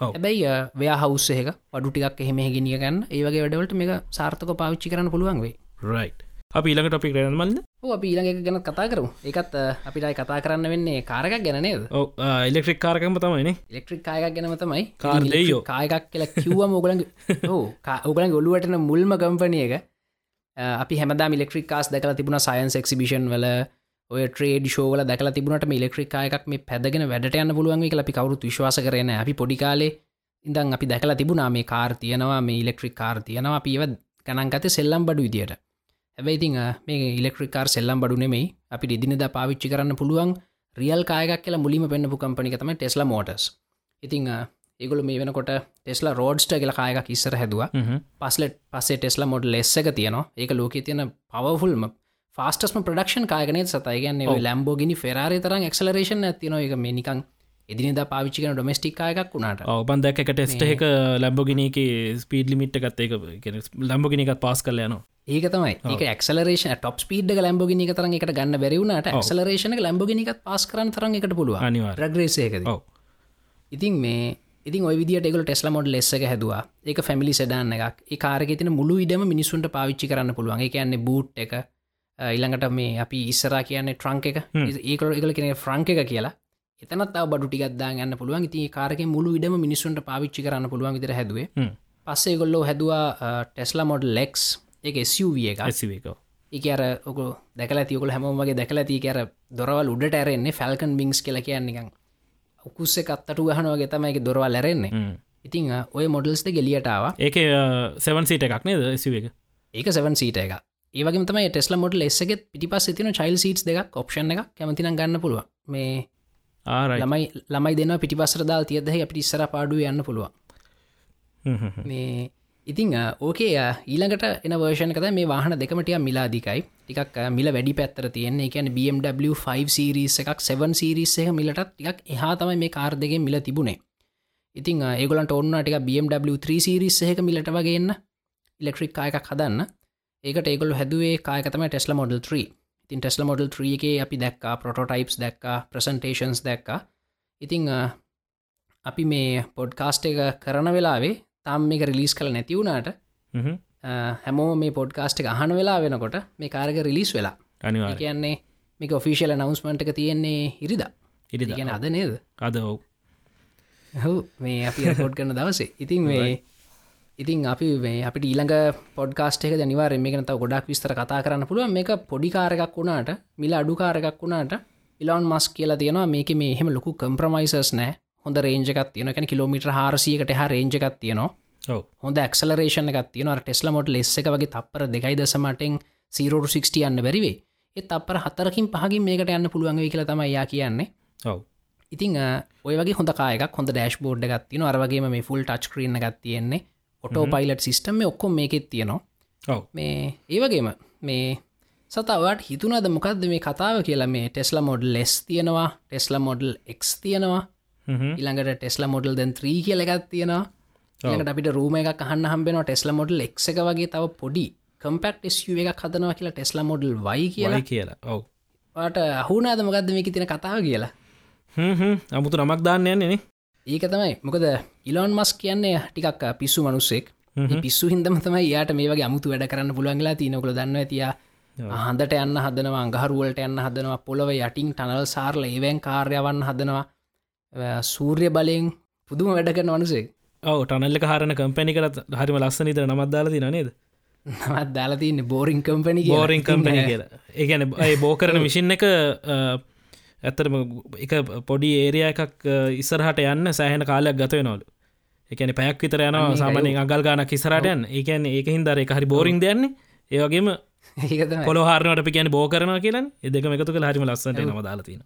හැබැයි වයා හවස්සේක වඩු ටිකක් එහෙම ගෙනිය ගන්න. ඒවගේ වැඩවලට මේ සාර්ථක පාවිච්චි කරන්න පුළුවන් වේ රයි් අප ඊළඟ ටොපික් රනමල්ද ඕ අපි ඊළඟ එක ගැන කතා කරු එකත් අපිටයි කතා කරන්න වෙන්නේ කාරකක් ගැනනේද ඉලෙක්ට්‍රික් කාරකම තමයිනේ ඉලෙක්ට්‍රික් කායකක් ගැනම තමයි. කාර් දෙයෝ. කායකක් කියලා කිව්ව මොගලන් ඕ ඔගලන් ඔලුවටන මුල්ම කම්පනිය එක අපි හැමදා මිලෙක්ට්‍රික් කාස් දැකලා තිබුණ සයින්ස් එක්සිබිෂන් වල ඔය ට්‍රේඩ් ෂෝවල දැකලා තිබුණට මිලෙක්ට්‍රික් කායකක් මේ පැදගෙන වැඩට යන්න පුළුවන් කියලා අපි කවරුත් විශ්වාස කරන අපි පොඩිකාලේ ඉඳන් අපි දැකලා තිබුණා මේ කාර් තියෙනවා මේ ඉලෙක්ට්‍රික් කාර් තියෙනවා. අපිව ගණන්ගත සෙල්ලම් බඩු විදියට. හැබැයිතිං මේ ඉලෙක්ට්‍රිකාර් සෙල්ලම් බඩු නෙමයි. අපි ඉදිනිද පාවිච්චි කරන්න පුළුවන් රියල් කායක් කියලා මුලිම පෙන්න්නපු කම්පනි තම ටෙස්ලා මෝටස් ඉතිං ඒගොල මේ වෙනකොට ටෙස්ලා රෝඩ්ස්ට කියලා කායක ඉස්සර හැදවා. පස්ලට පස්සේ ටෙස්ලා මොඩ ලෙස්සක තියනවා. ඒක ලෝක තියෙන පවෆුල්ම ෆාස්ටස්ම ප්‍රඩක්ෂන් කායගනය සතයිගන්න ලම්බෝගිනි ෆෙරාරය තරම් එක්සලරේෂන් ඇතින එක මේනිකං එදිනිද පාවිච්චිකන ඩොමස්ටික් අයකක් වුණට. ඔබන් දැක එක ටෙස්ට එක ලැම්බෝගිනක ස්පීඩ් ලිමිට් ගත්ත එක ලම්බෝගිනිකත් පාස් කලයන ඒක තමයි. ඒක ක්ලරේෂන ටොප් ස්පීඩ් ලම්බෝගිනි තරන් එකට ගන්න බැරිවුණට ක්ලරේෂන ලම්බෝගිනිකත් පාස් කරන තරන් එකට පුළුව රග්‍රේසයකද ඉතින් මේ ඉතින් ඔය විදිට එකක ටෙස්ලා මොඩ් ලෙස්සක හැදවා. ඒක ෆැමිලි සඩන්න එකක්. ඒ කාරක තින මුළු ඉඩම මිනිසුන්ට පාවිච්චි කරන්න පුළුවන්. එක කියන්නේ බූට් එක ඉළඟට මේ අපි ඉස්සරා කියන්නේ ට්‍රංක එක. ඒකල එකල කෙන ෆ්‍රංක එක කියලා. එතනත් බඩු ටිගත්දා ගන්න පුළුවන්. ඉති කාරක මුළු ඉඩම මිනිසුන්ට පාවිච්චි කරන්න පුළුවන් විදිර හැදුවේ. පස්සේ ගොල්ලෝ හැදවා ටෙස්ලා මොඩ් ලෙක්ස් එක SUV එක ඇසිවක ඒක අර ඔක දැකලා තියකුල හැමෝමගේ දැකලා ති අර දොරවල් උඩට ඇරෙන්නේ ෆැල්කන් බිංස් කියල කියන්නේකං උකුස්සේ කත්තටු ගහනවගේ තමයි දොරවල් ඇරෙන්නේ. ඉතිං ඔය මොඩල්ස්ද ගෙලියටාව ඒක සෙවන් සීට එකක් නේද ඇසිව එක? ඒක සවන් සීට එක ඒවගේ තම ටෙස්ල මොඩ එස්සගෙත් පිටිපස් තින චයිල් සීට් දෙක් ඔප්ෂන් එක කැමතින ගන්න පුළුව මේ ආරයි ළමයි දෙන්න පිටිපස්සර දාල් තියදහ අපිට ඉස්සර පාඩුව යන්න පුළුවන්? මේ ඉතිං ඕකේ ඊළඟට එන වර්ෂණකද මේ වාහන දෙකමටිය මිලාදිකයි ටිකක් මිල වැඩි පැත්තර තියෙන්නේ. එකන BMW 5 සිරිස් එකක් 7 සිරිස් එක මිලටත් ටිකක් එහා තමයි මේ කාර් දෙගේ මිල තිබුණේ. ඉතිං ඒගොලන්ට ඔන්න ටික BMW 3 සිරිස් එක මිලට වගේන්න ඉලෙක්ට්‍රික් කායකක් හදන්න ඒකට ඒගොල හැදුවේ කායකතම ටෙස්ල මොඩල් 3 ඉතින් ටෙස්ල මොඩල් 3 එක අපි දැක්කා ප්‍රොටෝටයිප්ස් දැක්කා ප්‍රසන්ටේෂන්ස් දැක්කා. ඉතිං අපි මේ පොඩ්කාස්ට එක කරන වෙලාවේ තාම් මේක රිලිස් කළ නැති වුණාට හැමෝ. මේ පොඩ්කාස්ට එක අහන වෙලා වෙනකොට මේ කාරක රිලිස් වෙලා. අනිවා කියන්නේ මේක ඔෆිසිල් නවස්මන්ට් එක තියෙන්නේ ඉරිද. ඉරි ගැන අද නේද? අද ඔව්. හු මේ අපි පොඩ් කරන දවසේ. ඉතින් මේ ඉතින් අපි මේ අපිට ඊළඟ පොඩ්කාස්ට එක නිවාර මේකනත ගොඩක් විස්තර කතා කරන්න පුළුව මේක පොඩිකාරකක් වුණාට මිල අඩුකාරකක් වුණාට ඉලොන් මස් කියලා තියෙනවා. මේක මේ එහෙම ලොකු කම්ප්‍රමයිසස් නෑ හොඳ රේජකත් තියන කැන කිලෝමිට හාරසියකට හ රේජකත් තියනවා. හොඳ ක්සලරේෂන එකත් තියන ටෙස්ල මොට ලෙස්ස එක වගේ තපර දෙකයි දසමටෙන් සීරෝට 60 යන්න බැරිවේ ඒ තපර හතරකින් පහගින් මේකට යන්න පුළුවන් කියලා තමයි යා කියන්නේ. ඔව. ඉතිං ඔය වගේ හොඳ කායක හොඳ ඩෑශ් බෝඩ් ගත්තින අරවගේ මේ ෆුල් ටච් ක්‍රීන ගත් තියෙන්නේ ඔටෝ පයිලට් සිිස්ටම ඔක්කොම මේකෙත් තියෙනවා. මේ ඒවගේම මේ සතවට හිතුනද මොකක්ද මේ කතාව කියලා? මේ ටෙස්ලා මොඩල් ලෙස් තියෙනවා ටෙස්ලා මොඩල් එක් තියෙනවා ඉළඟට ටෙස්ලා මොඩල් දැන් ත්‍රී කියල එකත් තියෙනවා. ට අපිට රූම එක හන්න හම්බෙන ටෙස්ලා මොඩල් එක් එක වගේ තව පොඩි කම්පෙක්් ස්ුව එකක් හදනවා කියලා ටෙස්ලා මොඩල් වයි කියලා. කියලා. ඔව්. ට අහුනාද මොකක්ද මේක තින කතාව කියලා? අමුතු නමක් දාන්න යන්නේ ඒක තමයි. මොකද ඉලොන් මස් කියන්නේ ටිකක් පිස්සු මනුස්සෙක්. පිස්සු හිදම තමයි යාට මේ වගේ අමුතු වැඩ කරන්න පුළුවන්ගලා තියනකළ දන්න ඇතිය හන්දට යන්න හදනවා අඟහරුවලට යන්න හදනවා පොළොව යටින් ටනල් සාර්ල ඒවැන් කාර්යවන්න හදනවා. සූර්ය බලයෙන් පුදුම වැඩ කරන වනුසේ ඔව ටනල්ල හරන කම්පැනි කරත් හරිම ලස්සන ඉතර නමත්දාල තින නේද? නමත් දාලාතින්න බෝරිං කම්පනි බෝරිං කම්පනි කියලා. ඒගැන බෝ කරන *laughs* විසින් එක ඇත්තරම එක පොඩි ඒරිය එකක් ඉස්සරහට යන්න සෑහෙන කාලයක් ගතව නොලු එකන පැයක් විතර යන සාමනය අගල් ගාන කිසරටයන් ඒකැන ඒක හින්දර එක හරි බෝරිං දෙයන්නේ ඒවගේම කොලහරනට පිකැන බෝ කරන කියලා එදක එකතු කළ හරිම ලස්සට නම දාලතින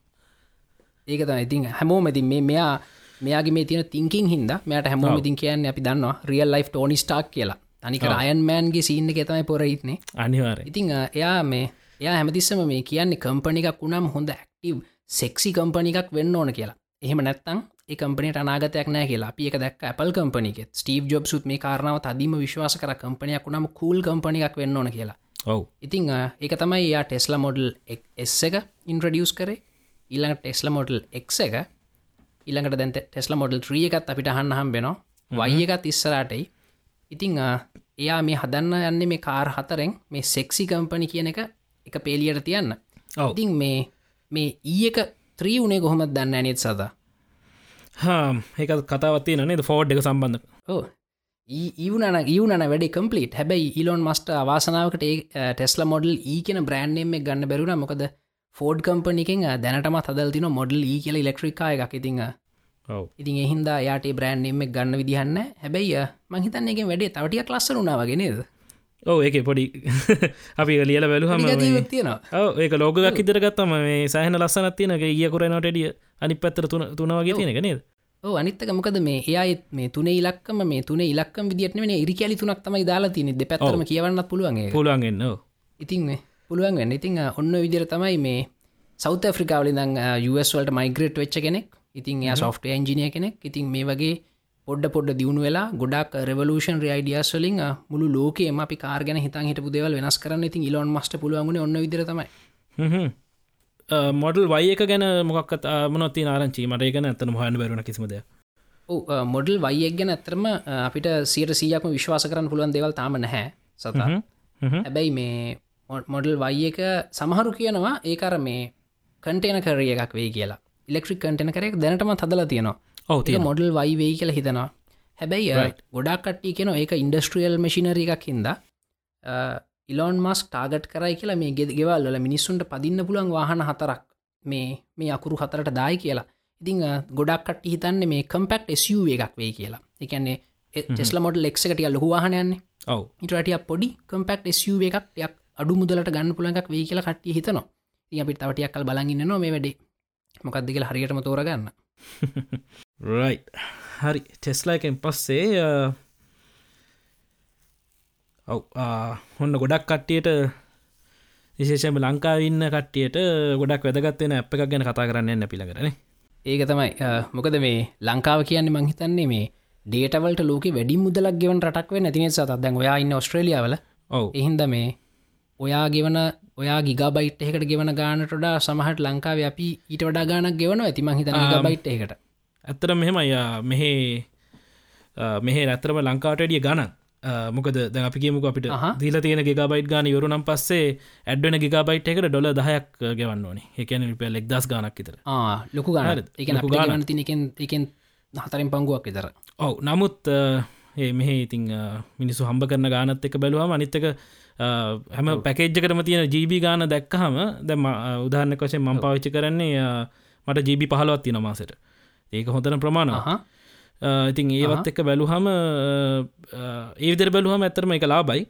ඒක තම ඉතින් හැමෝම ඉතින් මේ මෙයා මෙයාගේ මේ තියෙන තිංකින් හිද මෙයට හැමෝම ඉතින් කියන්න අපි දන්නවා රියල් ලයි් ටෝනි ස්ටාක් කියලා. අනික අයන්මෑන්ගේ සින්න එක තමයි පොරයිත්නේ අනිවාර ඉතිං එයා මේ එයා හැමතිස්සම මේ කියන්නේ කම්පනිකක් වුණම් හොඳ ඇක්ටව් සෙක්සි කම්පනිකක් වෙන්න ඕන කියලා. එහෙම නැත්තං ඒ කම්පනට අනාගතයක් නෑ කියලා. අපි එක දැක් Apple කම්පනිකෙත් ස්ටීව් ජොබ් සුත් මේ කාරනාව තදීම විශ්වාස කර කම්පනයක් වුණම කූල් කම්පනිකක් වෙන්න ඕන කියලා. ඔව්. ඉතිං ඒක තමයි යා ටෙස්ලා මොඩල් එස් එක ඉන්ට්‍රඩියස් කරේ. ඊළඟ ටෙස්ල මොඩල් එක් එක ඊළඟට දැන්ත ටෙස්ල මොඩල් ත්‍රිය එකත් අපිට හන්න හම් බෙනවා වයි එකත් ඉස්සරටයි ඉතිං එයා මේ හදන්න යන්නේ මේ කාර් හතරෙන් මේ සෙක්සි කම්පනි කියන එක එක පේලියට තියන්න. ඉතින් මේ මේ ඊ එක ත්‍රී වුණේ කොහොමත් දන්න ඇනෙත් සදා ඒක කතාවත්ති නේද? ෆෝඩ් එක සම්බන්ධ. ඕ ඊවුනන ඊවුනන වැඩි කම්පලිට හැබැයි ඉලොන් මස්ට අවාසනාවකට ටෙස්ල මොඩල් ඒ කියන බ්‍රන්්ෙම ගන්න බැරුණ මොකද ෆෝඩ් කම්පනිකින් දැනටම හදල් තින මොඩල් ඒ කියල ඉලෙක්ට්‍රිකාය එකක්. ඉතිං ඔව්. ඉතින් එහින්ද යාට බ්‍රන්් එම ගන්න විදිහන්න හැබැයි මහිතන්නගේ වැඩේ තවටිය ලස්සන උනාවගෙනද ඕ *laughs* ඒක පොඩි අපි ලියල බැලුහම ඔව ඒක ලෝගක් ඉදිරගත්තම මේ සෑහන ලස්සනත් තියනක ඒ කරනටඩිය අනි පැත්තර තුන තුනවගේ තියෙනක නේද? ඕ අනිත්තක මොකද මේ එයත් මේ තුනේ ඉලක්කම මේ තුනේ ඉලක්කම් විදිට මේ ඉරි කැලි තුනක් තමයි දාලා තින දෙ පැත්තරම කියවන්නත් පුළුවන්ගේ පුළුවන්ගන්න ඉතින් පුළුවන් වෙන්න. ඉතින් ඔන්න විදිර තමයි මේ සෞත ෆ්‍රිකාවලි දං වල්ට මයිග්‍රට් වෙච්ච කෙනෙක්. ඉතින් එයා සොෆ්ට එන්ජිනිය කෙනෙක්. ඉතින් මේ වගේ පොඩ්ඩ පොඩ්ඩ දියුණු වෙලා ගොඩක් රෙවලූෂන් රයිඩියස් වලින් මුළු ලෝකේම අපි කාර්ගන හිතන් හිට පුදවල් වෙනස් කරන්න ඉතින් ඉලොන් මස්ට පුළුවන්ගන ඔන්න විදිර තමයි. මොඩල් වයි එක ගැන මොක්ත් මනොත්ති ආරංචි? මට ගැන ඇතන හන්න බැරුණ කිසිමද මොඩල් වයියක් ගැන ඇතරම අපිට සියට සීයක්ම විශ්වාස කරන්න පුළුවන් දෙවල් තාම නැහැ සතා. හැබැයි මේ මොඩල් වයි එක සමහරු කියනවා ඒකර මේ කටේන කරය එකක් වේ කියලා. ඉලෙක්ට්‍රික් කටන කරෙක් දැනටම හදලා තියෙනවා ඔව මොඩල් වයි වෙයි කියලා හිතනවා. හැබැයි ගොඩක් කට්ටි කියෙන ඒක ඉන්ඩස්ට්‍රියල් මශිනර එකක් හින්ද. ඉලොන් මස් ටාගට් කරයි කියලා මේ ගෙද ගෙවල්ල මිනිස්සුන්ට පදින්න පුළන් වාහන හතරක් මේ මේ අකුරු හතරට දායි කියලා. ඉතිං ගොඩක් කට හිතන්න මේ කම්පෙක්් SU එකක් වේ කියලා. එකන්නේ ෙස්ල මොඩ ලෙක්කට ලොහ වාහනයන්නේ ඔව. ඉටටිය පොඩි කම්පෙක්් SU එකක් යක් අඩු මුදලට ගන්න පුළඟක් වේ කියලා කට්ටිය හිතනවා. ති අපිට තවටියක් කල් බලගන්න නො මේ වැඩේ. මොකක්ද කියලා හරියටම තෝරගන්න *laughs* රයි හරි. ටෙස්ලා එකෙන් පස්සේ ඔව් හොන්න ගොඩක් කට්ටියට විශේෂම ලංකාවන්න කට්ටියට ගොඩක් වැදගත්වෙන අප එකක් ගැන කතා කරන්න එන්න පිළකරන ඒක තමයි මොකද මේ ලංකාව කියන්නේ මංහිතන්නේ මේ ඩේටවලට ලෝක වැඩි මුදලක් ගෙවන් රටක් වෙන නැතිනෙ සතත්? දැන් ඔයා ඉන්න ඔස්ට්‍රලියාවල ඔව්. එහින්ද මේ ඔයා ගෙවන ඔයා ගිගබයිට් එකට ගෙවන ගානටඩා සමහට ලංකාව අපි ඊට වඩා ගානක් ගෙවන ඇතිම හිත බයිට් එකට ඇත්තර මෙහෙම මෙහෙ මෙහෙ ඇත්තරම ලංකාවටඩිය ගණන්. මොකද ද අපි කියමුක අපිට. දීල තියෙන ගබයිට් ගාන යුරුනම් පස්සේ ඇඩ්වන ගබයිට් එකට ඩොල දහයක් ගෙවන්න ඕනි. එකන රිප ලෙක් දස් ගනක් ඉතර ආ ලොකු ගාන? එක. ගාන තින එකෙන් හතරින් පංගුවක් විතර. ඔව් නමුත් ඒ මෙහ ඉතිං මිනිස්සු හම්බ කරන ගානත් එක බැලුවම අනිත්තක හැම පැකේජ්ජකටම තියෙන ජීබි ගාන දැක්කහම දැම උදාහරණක වශයෙන් මං පාවිච්චි කරන්නේ මට ජීබි පහලවත් තින මාසට ඒක හොඳන ප්‍රමාණවා හා ඉතින් ඒවත් එක්ක බැලුහම ඒවිදර බැලුහම ඇතරම එක ලාබයි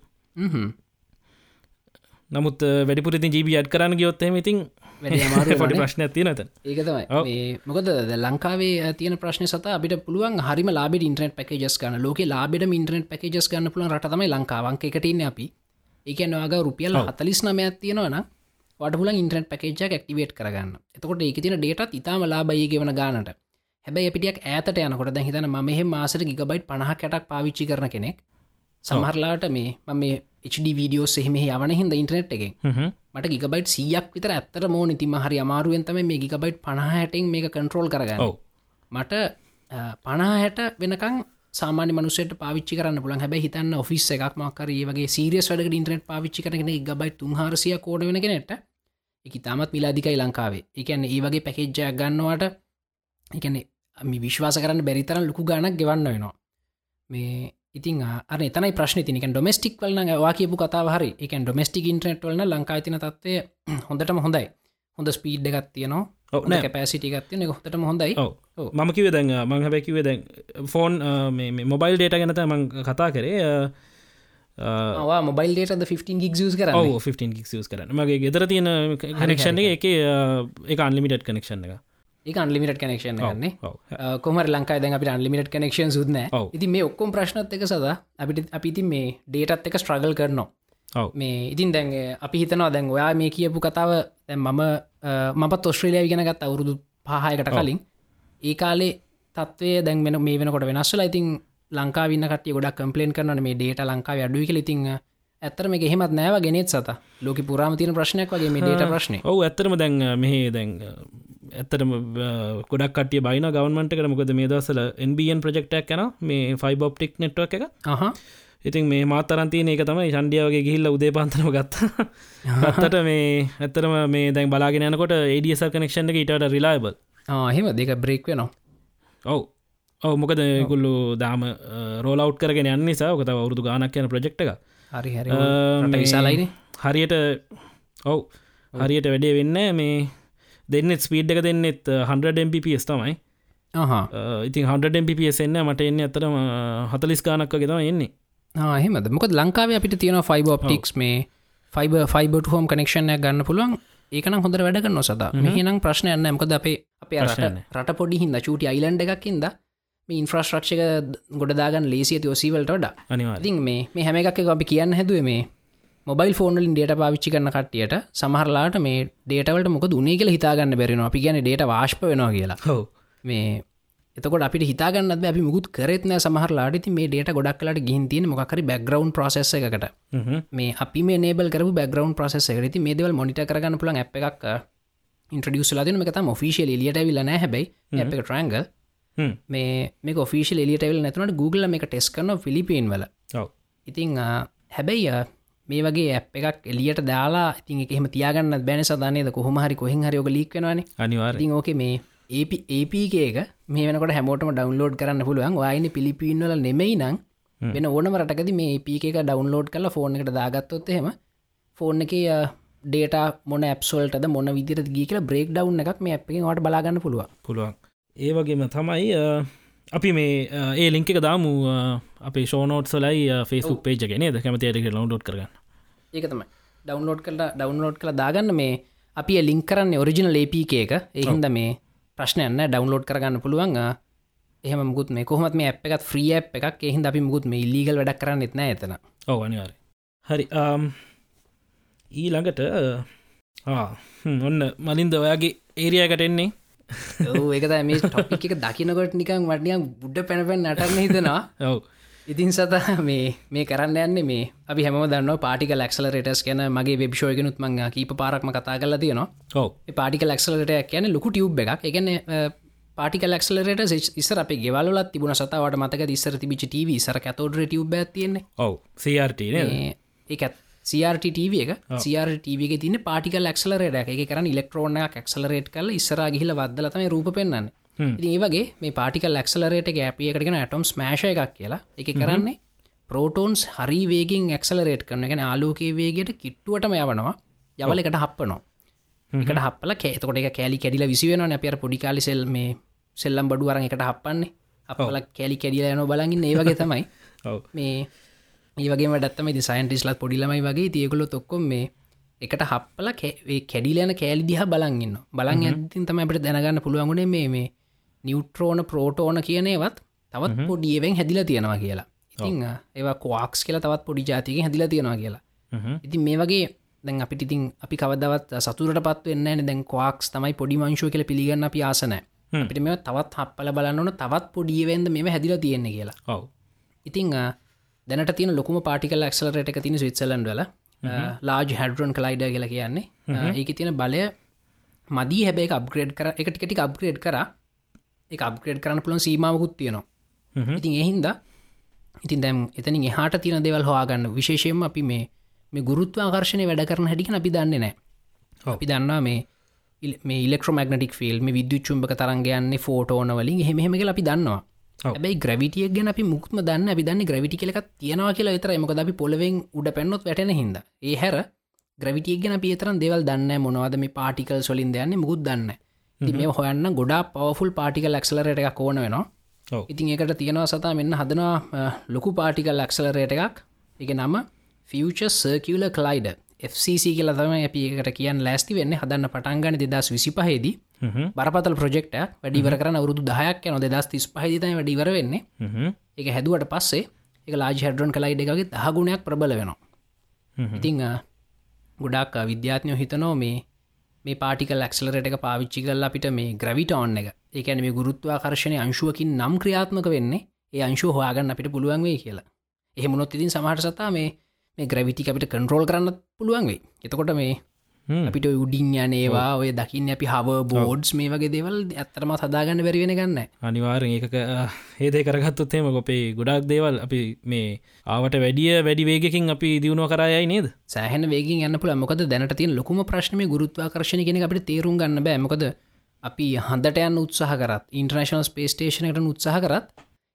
නමුත් වැඩිපුර ඉතින් ජීබි අඩ් කරන්න ගයොත්තම ඉතින් වැඩි *laughs* පොඩි. ප්‍රශ්න ඇති නත ඒක තමයි. ඔව්. මේ මොකද ලංකාවේ තියෙන ප්‍රශ්න සත අපිට පුළුවන් හරිම ලාබෙ ඉන්ට්‍රට පැකජස් ගන්න. ලෝක ලාබෙට ඉන්ට්‍රට පැකජස් ගන්න පුළන් රටතමයි ලංකාවන්ක එකටන්න අපි. ඒකනවාග රුපියල්. හතලිස් නමයක් තියෙනවන වටහුල ඉන්ට්‍රට පැකේජක් ක්ටිවේට කරගන්න. එතකොට ඒක තින ඩේටත් ඉතාම ලාබයි ගෙවන ගානට හැබැයි පිටියක් ඇතට යනකොට දැ හිතන ම මෙහ මාසට ගිගබයිට් පණහ කැටක් පාවිච්චි කරන කෙනෙක්. සමහරලාට මේ මම මේ HD වීඩියෝ සෙහිම යවන හිද ඉන්ටනෙට් එකෙන් මට ගිබයිට සියක් විතර ඇත්තර මෝ නිතිම හරි අමාරුවෙන්තම මේ ගිබයිට් පණහටෙන් මේ කන්ට්‍රෝල් කරගන්න. මට පනාහැට වෙනකං සාමාන මනුසට පාවිච්චි කරන්න පුළන් හැබ හිතන්න ඔෆිස් එකක් මක්කර වගේ සීරියස් වැඩ ඉන්ට්‍රට පාවිච්චි කරන ගබයි තුන්හරසිය කෝඩ වෙනගෙනට එක තමත් මිලාදිකයි ලංකාවේ. එකන්න ඒ වගේ පැකේජ්ජයක් ගන්නවාට එකන මි විශ්වාස කරන්න බැරිතරන් ලොකු ගණක් ගෙවන්න වෙනවා. මේ ඉතින් අර එතනයි ප්‍රශ්න තිනික ඩොමස්ටික් වලන වා කියපු කතාව හරි එක ඩොමස්ටික් ඉන්ට්‍රට් වලන ලංකා තින තත්වය හොඳටම හොඳයි. හොඳ ස්පීඩ් එකත් තියනවා. ඔව් නෑ. පැසිටි ගත්තියන හොතටම හොඳයි. මම කිව දැන් මං හැබැකිව දැන් ෆෝන් මොබයිල් ඩේට ගැනත මං කතා කරේ. මොබයිල් ට 15 ගික් කර ඔව 15 ගික් ස් කරන්න. මගේ ගෙදර තියෙන කනෙක්ෂන් එක එක අන්ලිමිට කනෙක්ෂන් එක එක අන්ලිමිට කනෙක්ෂන් ගන්නේ. කොමර ලංකායි දැන් අපිට අන්ලිමිට කනෙක්ෂන් සුදන. ඉති මේ ඔක්කොම් ප්‍රශ්නත් එක සද අපිට අපිති මේ ඩේටත් එක ස්ට්‍රගල් කරනවා. මේ ඉතින් දැන් අපි හිතනවා දැන් ඔයා මේ කියපු කතාව මම මපත් ඔස්ට්‍රේලිය ගෙනගත් අවුරුදු පහයකට කලින්. ඒ කාලේ තත්වය දැන් මෙන මේ වෙනකොට වෙනස්සල ඉතින් ලංකාවන්න කට ගොඩක් කම්පලේන් කරන මේ ඩේට ලංකාව අඩුව කල ඉතිං ඇත්තර මේ ගෙහෙමත් නෑව ගෙනෙත් සත? ලෝක පුරාම තින ප්‍රශ්නයක් වගේ මේ ඩේට ප්‍රශ්නය ඔවු ඇත්තරම දැන් මෙහේ දැන් ඇත්තරම ගොඩක් කටිය බයින ගවන්මට කර මොකද මේ දසල එන්බන් ප්‍රජෙක්ටක් කන මේ ෆයිබොප්ටික් නෙට්ව එක. අහ. ඉතින් මේ මාතරන්තියන එක තමයි ශන්ඩියාවගේ ගිහිල්ල උදේ පන්තනම ගත්ත ගත්තට මේ ඇත්තරම මේ දැන් බලාගෙනනකොට ඒඩියස කනෙක්ෂන් එක ඉටට රිලායිබල් හෙම දෙක බ්‍රේක් වෙනවා. ඔව්. ඔව මොකද ගුල්ලු දාම රෝලව් කරගෙන යන්න නිසා. ඔකත අවුරදු ගානක් කියන ප්‍රජෙක්් එක හරි හරි. විශාලයින හරියට ඔව්. හරියට වැඩේ වෙන්න මේ දෙන්නෙත් ස්පීඩ් එක දෙන්නෙත් 100 MPPස් තමයි. ඉතින් 100 MPPස් එන්න මට එන්න ඇතරම හතලිස් ගානක් ගෙතම එන්නේ. හෙමද මොකද ලංකාවේ අපිට තියෙන ෆයිබ ඔප්ටික්ස් මේ ෆයිබ ෆයිබට හෝම් කනෙක්ෂණය ගන්න පුළුවන්. ඒකන හොඳ වැඩගන්න නොසද මෙහිනම් ප්‍රශ්නයන්න මකද අපේ අපේ රට රට පොඩි හිද චූටි අයිලන්ඩ එකක්කින්ද මේ ඉන්ෆ්‍රස්ට්‍රක්ෂක ගොඩදාගන්න ලේසිය තියෝසීවලට වඩ. අනිවාතින් මේ මේ හැම එකක් අපි කියන්න හැදුව මේ මොබයිල් ෆෝනලින් ඩේට පාවිච්චි කරන්න කට්ටියට සමහරලාට මේ ඩේටවලට මොක දුනේ කියල හිතාගන්න බැරිෙනවා අපි ගැන ඩේට වාශ්ප වෙනවා කියලා. හෝ මේ එතකොට අපිට හිතාගන්න අපි මුකුත් කරෙත්න සමහරලාට ති මේ ඩේට ගොඩක් කලට ගිහිතින මොකරි බැග්‍රවන්් ප්‍රසෙස එකට මේ අපි මේ නේබල් කර බැග්‍රවන්් ප්‍රසෙස ති මේ දෙවල් මොනිට කරගන්න පුළන් අප එකක් ඉන්ට්‍රඩියස් ලදින එක තම ෆිසිල් එලියට විලන හැබයි. අප එක ට්‍රංග මේ මේ ෆිසිල් එලියට විල් නැතුනට Google මේ ටෙස් කරන ෆිලිපීන් වල. ඉතිං හැබැයි මේ වගේ ඇ් එකක් එලියට දාලා ඉතින් එහෙම තියාගන්න බැන සදානයද කොහොමහරි කොහෙන් හරි ෝග ලික්වෙනවාන අනිවාර ඕක මේ APක එක මේ වෙනකට හැමෝටම ඩවන්ලෝඩ් කරන්න පුළුවන්. වායින පිලිපින්වල නෙමයි නං වෙන ඕනම රටකද මේ එක ඩවන්ලෝඩ් කල ෆෝන් එකට දාගත්තොත් එහෙම ෆෝන් එක ඩේට මොන ඇප්සෝල්ටද මොන විදිර ගී කියලා බ්‍රේක් ඩව් එකක් මේ අප ට බලාගන්න පුළුව පුළුවන් ඒවගේම තමයි අපි මේ ඒ ලිංක එක දාමු අපේ ෂෝනෝට් සලයි ෆේස්ුක් පේජ ගෙනද කැමතියට ලවන්ඩෝඩ් කරගන්න. ඒක තමයි. ඩවන්ලෝඩ් කලා ඩවන්ලෝඩ් කළ දාගන්න මේ අපි ලිංක් කරන්න ඔරිජිනල් ඒපක එක. ඒහින්ද මේ ප්‍රශ්නයන්න ඩවන්ලෝඩ් කරගන්න පුළුවන්. එහම මුකුත් මේ කොහොමත් මේ අප් එකත් ්‍රිය අප් එකක්. එහින්ද අපි මුකුත් මේ ඉල්ලීගල් වැඩක් කරන්න එත්න. ඇතන ඕ අනිවාර හරි ඊළඟට ඔන්න මලින්ද ඔයාගේ ඒරියකට එන්නේ ඒක මේ ටොපික් එක දකිනකොට නිකං වටනියම් බුඩ්ඩ පැනපැන් නටන්න හිතෙනවා. ඔවු. ඉතින් සත මේ මේ කරන්න යන්නේ මේ. අපි හැම දන්න පාටික ලක්සල රටස් කියන මගේ වෙබිෂෝයගෙනුත් මං කීප පාරක්ම කතා කරලා තියෙනවා. ඔව. පාටික ලක්සලට කියන ලොකු ටියුබ් එකක්. එකන පාටික ලක්සලට ඉස්සර අප ගෙවලත් තිබුණ සතාවට මතක ඉස්සර තිබිච ටව සර ඇතෝඩ ටියුබ තියන්නේ. ඔව. සRT ඒත් CRTTV එක. CRTV තින පාටික ලක්සලරට එක කරන්න ඉලෙක්ට්‍රෝන ක්සලරේට් කල ඉස්සර ගහිල වදලතම රූප පෙන්න්නේ ඒ වගේ මේ පාටිකල් ලක්සලරේට ගැපියකටගෙන ඇටම් ස්මෑශ එකක් කියලා. එක කරන්නේ පෝටෝන්ස් හරි වේගින් එක්සලරේට් කරන ගැන ආලෝකේ වේගයට කිට්ටුවටම යවනවා. යවල එකට හප්පනවා එකට හපල කේතකොට එක කෑලි කැඩිල විසිවෙන අපර පොඩිකාලි සෙල් මේ සෙල්ලම් බඩු අරන් එකට හපන්නේ අපල කෑලි කැඩිල යන බලගින් ඒ වගේ තමයි. *laughs* මේ ඒවගේ ඩත්තම සයින්ටිස්ලත් පොඩිලමයි වගේ තියකුලු තොක්කොම් මේ එකට හප්පල කැඩිලයන කෑලි දිහ බලන්ගන්න බලන් ඇතින් තම අපට දැනගන්න පුළුවන්ගුණේ මේ මේ නිියුට්‍රෝන ප්‍රෝටෝන කියනේවත් තවත් පොඩියවෙන් හැදිල තියෙනවා කියලා. ඉතිං ඒවා කවාක්ස් කියලා තවත් පොඩි ජාතික හැදිල තියෙනවා කියලා. ඉතින් මේ වගේ දැන් අපිට ඉතින් අපි කවදවත් සතුරට පත් වෙන්න දැන් කවාක්ස් තමයි පොඩි මංශෝ කියල පිළිගන්න අපි ආසනෑ අපිට මේ තවත් හප්පල බලන්නන තවත් පොඩියවෙන්ද මේ හැදිල තියෙන්නේ කියලා. ඔව. ඉතිං දැනට තින ලොකුම පාටිකල් ක්සලරට එක තින විත්සලන්ඩ වල. ලාජ් හැඩරන් කලයිඩ කියලා කියන්නේ. ඒක තියෙන බලය මදී. හැබැයි අප්ග්‍රේඩ් කර. එකට ටික අප්ග්‍රේඩ් කර. එක අප්ග්‍රේඩ් කරන්න පුළන් සීමාවකුත් තියෙනවා. ඉතින් එහින්ද ඉතින් දැම් එතනින් එහාට තියෙන දෙවල් හවාගන්න විශේෂයෙන්ම අපි මේ මේ ගුරුත්ව ආකර්ශණය වැඩ කරන හැටික අපි දන්නේ නෑ අපි දන්නා මේ මේ ඉලෙක්ට්‍රමගනටික් ෆිල් මේ විද්‍යුච්චුම්භක තරන්ගයන්නේ ෆෝටෝන වලින් හෙමහෙමක අපි දන්නවා ඇබයි ග්‍රවිටිය ගැන අපි මුක්ම දන්න අපි දන්න ග්‍රවිටි කලක් තියෙනවා කියලා විතර එමක අපි පොලවෙන් උඩ පැන්නොත් වැටෙන හිද ඒ හැර ග්‍රවිටිය ගැන පිතරන් දෙවල් දන්න මොනවද මේ පාටිකල් සොලින් දයන්නේ මුකුත් දන්න මේ හොයන්න ගොඩා පවෆුල් පාටිකල් ලක්සලරට එකක් ඕන වෙනවා. ඉතින් එකට තියෙනවා සතා මෙන්න හදනවා ලොකු පාටිකල් ලක්සලරයට එකක්. එක නම ෆියච සර්කියල කලයිඩ FCC කියල තම අපිකට කියන් ලෑස්ති වෙන්න. හදන්න පටන්ගන දෙදස් විසි පහේදී බරපතල් ප්‍රජෙක්ට වැඩිවර කරන අවරුදු දහයක් යන දෙදස් තිස් පහහිතයි වැඩිවර වෙන්නේ. එක හැදුවට පස්සේ එක ලාජ හැඩරන් කලයිඩ එකගේ දහගුණයක් ප්‍රබල වෙනවා. ඉතිං ගොඩක් විද්‍යාත්නයෝ හිතනෝ මේ මේ පාටිකල් ඇක්සලරට එක පාවිච්චි කල් අපිට මේ ග්‍රවිටෝන් එක ඒකැන මේ ගුරුත්වාකර්ශණය අංශුවකින් නම් ක්‍රියාත්මක වෙන්නේ ඒ අංශුව හවාගන්න අපිට පුළුවන් වේ කියලා. එහෙමුණොත් ඉතින් සමහට සතා මේ මේ ග්‍රවිටි අපිට කන්ට්‍රෝල් කරන්න පුළුවන් වේ එතකොට මේ අපිට උඩින් යනේවා ඔය දකින්න අපි හව බෝඩ්ස් මේ වගේ දේවල් ඇත්තරම හදාගන්න බැරිවෙන ගන්න අනිවාරෙන් ඒක හේදේ කරගත්තුත්තේම කොපේ ගොඩක් දේවල් අපි මේ ආවට වැඩිය වැඩි වේගකින් අපි දියුණුව කරයයි නේද? සෑහන වේගින් යන්න පුළ මොකද දැනට තින් ලොකුම ප්‍රශ්නය ගුරුත්වාකර්ශණ කෙන අපට තේරුම් ගන්න බෑ. මොකද අපි හන්දට යන්න උත්සාහ කරත් ඉන්ටර්නේශනල් ස්පේස්ටේෂනයට උත්සාහ කරත්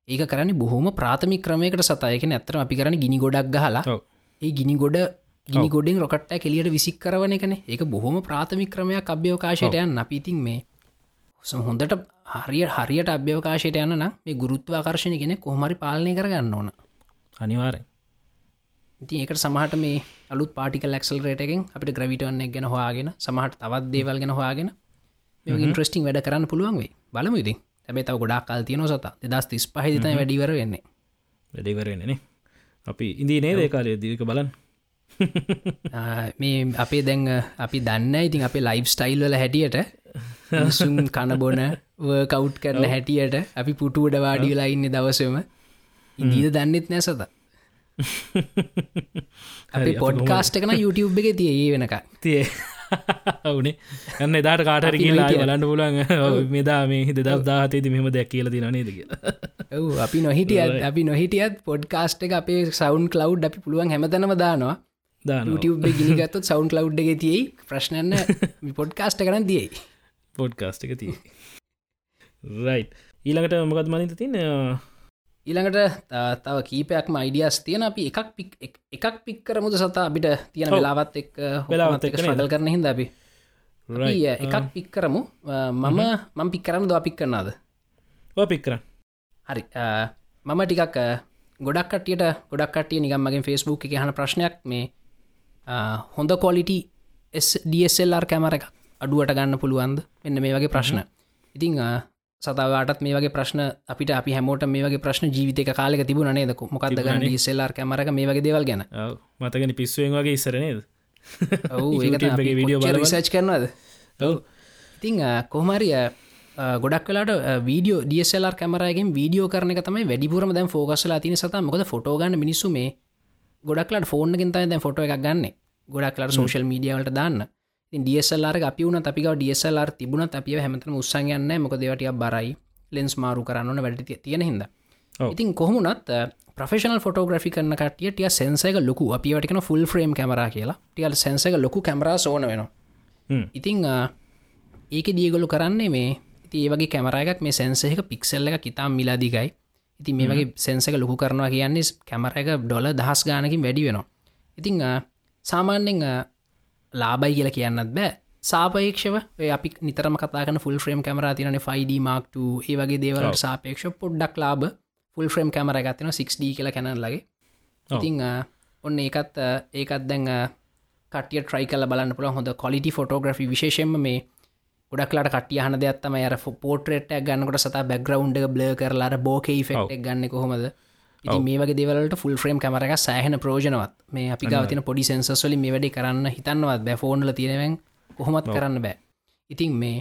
ඒක කරන්න බොහොම ප්‍රාථමි ක්‍රමයකට සතයක ඇත්තර අපි කරන ගිනි ගොඩක් ඔව්. ඒ ගිනි ගොඩ ගිනි ගොඩින් රොකට්ට කෙලියට විසික් කරවන එකන. ඒක බොහොම ප්‍රාථමික් ක්‍රමයක් අභ්‍යවකාශයට යන්න. අපිතින් මේ හොඳට හරිය හරියට අභ්‍යවකාශයට යන්න මේ ගුරුත්වාකර්ශණය කෙනෙ කොහමරි පාලනය කරගන්න ඕන. අනිවාරෙන් ඉතින් ඒකට සමහට මේ අලුත් පාටිකල් ලක්සල් රේටකින් අපිට ග්‍රවිටවන්න ගැන හවාගෙන සමහට තවත් දේවල් ගැන හවාගෙන ඉන්ට්‍රස්ටිං වැඩ කරන්න පුළුවන් වේ බලම ඉතින්. හැබේ තව ගොඩක් කාල් තියන සත. දෙදස් තිස් පහිත වැඩිවර වෙන්නේ. වැඩිවරෙනනේ අපි ඉදී නේද කාලය දීක බලන් මේ අපේ දැන් අපි දන්න ඉතින් අපේ ලයිෆ් ස්ටයිල් වල හැටියට සුම් කණබොන කවු් කරන හැටියට අපි පුටුවට වාඩියලා ඉන්න දවසම. ඉදීද දන්නෙත් නැසත *laughs* අපි පොඩ්කාස්ට කන YouTube එක තිය ඒ වෙනක තිය අවුනේ ගන්න එදාට කාටර කියලා. බලන්න පුලන් මෙදා මේ හිද දහතේති මෙම දැක් කියල දින නේද කියලා. ඔව් අපි නොහිටියත් අපි නොහිටියත් පොඩ්කාස්ට එක අපේ සවන්් කලව් අපි පුළුවන් හැමතනම දානවා. දාන YouTube ගිනිගත්ත සවන්් කලව් එක තියයි. ප්‍රශ්නන්න පොඩ්කාස්ට කරන්න දියයි පොඩ්කාස්ට එක තිය රයි් ඊළඟට මොකත් මනිත තින්න ඊළඟට තව කීපයක්ම අයිඩියස් තියෙන අපි එකක් පික් එක- එකක් පික් කරමුද සතා? අපිට තියෙන. වෙලාවත් එක් වෙලාවත් එක්ක නේද? ඩල් කරන හිද අපි. එකක් පික් කරමු. මම මම පික් කරන්න ද පික් කරනාද පික්කර හරි. අ, මම ටිකක් ගොඩක් කටියට ගොඩක් කටිය නිගම් මගේ ෆස්බුක් එක හන ප්‍රශ්නයක්. මේ හොඳ කොලිටි DSLR කැමර එක අඩුවට ගන්න පුළුවන්ද? මෙන්න මේ වගේ ප්‍රශ්න. ඉතිං සතවාටත් මේ වගේ ප්‍රශ්න අපිට අපි හැමෝට මේ වගේ ප්‍රශ්න ජීවිතක කාලෙක තිබුණ නේද? මොකක්ද ගන්න තිබුණනේ. ඩියසෙල්ලාර් කැමරක මේ වගේ දේවල් ගැන. මතගෙන පිස්සුවෙන් වගේ ඉස්සර නේද? *laughs* ඔව් එකේ වීඩියෝ බලන්න. රිසර්ච් කරනවද? ඔව්. ඉතිං කොහමරිය ගොඩක් කලාට වීඩියෝ ඩියසල්ලර් කැමරයගෙන් වීඩියෝ කරන තමයි වැඩිපුරම දැන් ෆෝකස්ලා තින සත. මොකද ෆොටෝගන්න මිනිස්සු මේ ගොඩක්ලට ෆෝර්න ගෙන්තයි දැන් ෆොටෝ එකක් ගන්න. ගොඩක් ලට සෝශල් මීඩියවලට දාන්න ඩියසල්ලාර අපි වුණ අපික ඩියසල්ලාර් තිබුණ අපිය හැමතම උත්සංගයන්න මොක දෙවටිය බරයි. ලෙන්ස් මාරු කරන්න වැඩ තියෙන හිද. ඉතින් කොහමුණත් ප්‍රෆෙෂනල් ෆොටෝග්‍රි කරන කටිය ටිය සැන්සක ලොකු. අපිවටිකන ෆුල් ෆ්‍රේම් කැමර කියලා. ටියල් සැන්සක ලොකු කැමරා සෝන වෙනවා. ඉතිං ඒක දියගොලු කරන්නේ මේ ඉති ඒවගේ කැමරයක් මේ සැන්සයක පික්සල්ල එක කිතාම් මිලාදිගයි. ඉති මේ වගේ සැන්සක ලොකු කරනවා කියන්නේ කැමර එක ඩොල දහස් ගානකින් වැඩි වෙනවා. ඉතිං සාමාන්‍යෙන් ලාබයි කියලා කියන්නත් බෑ. සාපේක්ෂව අපි නිතරම කතාන ෆුල් ෆ්‍රේම් කැමර තින ෆයිඩ මාක්ට ඒ වගේ දේවලට සාපේක්ෂ පොඩ්ඩක් ලාබ ෆුල් ෆ්‍රේම් කැමර ගත්තින 6D කියලා කැන ලගේ ඔව්. ඉතිං ඔන්න ඒකත් ඒකත් දැන් කටිය ට්‍රයි කල බලන්න පුළ හොඳ කොලිටි ෆොටෝග්‍රි විශේෂෙන්ම මේ ගොඩක්ලට කටිය හන දෙයක්ත්තම අර පෝට්‍රේට ගන්නකට සත බැග්‍රවන්් බ්ල කරලාට බෝක ෆෙක්් ගන්න කොහොමද මේ වගේ දෙවලට ෆුල් ෆ්‍රේම් කමරක සෑහන ප්‍රෝජනවත් මේ අපි ගවතින පොඩි සෙන්සස්වලි මේ වැඩි කරන්න හිතන්නවත් බෑ. ෆෝන්ල තියෙනෙන් කොහොමත් කරන්න බෑ. ඉතින් මේ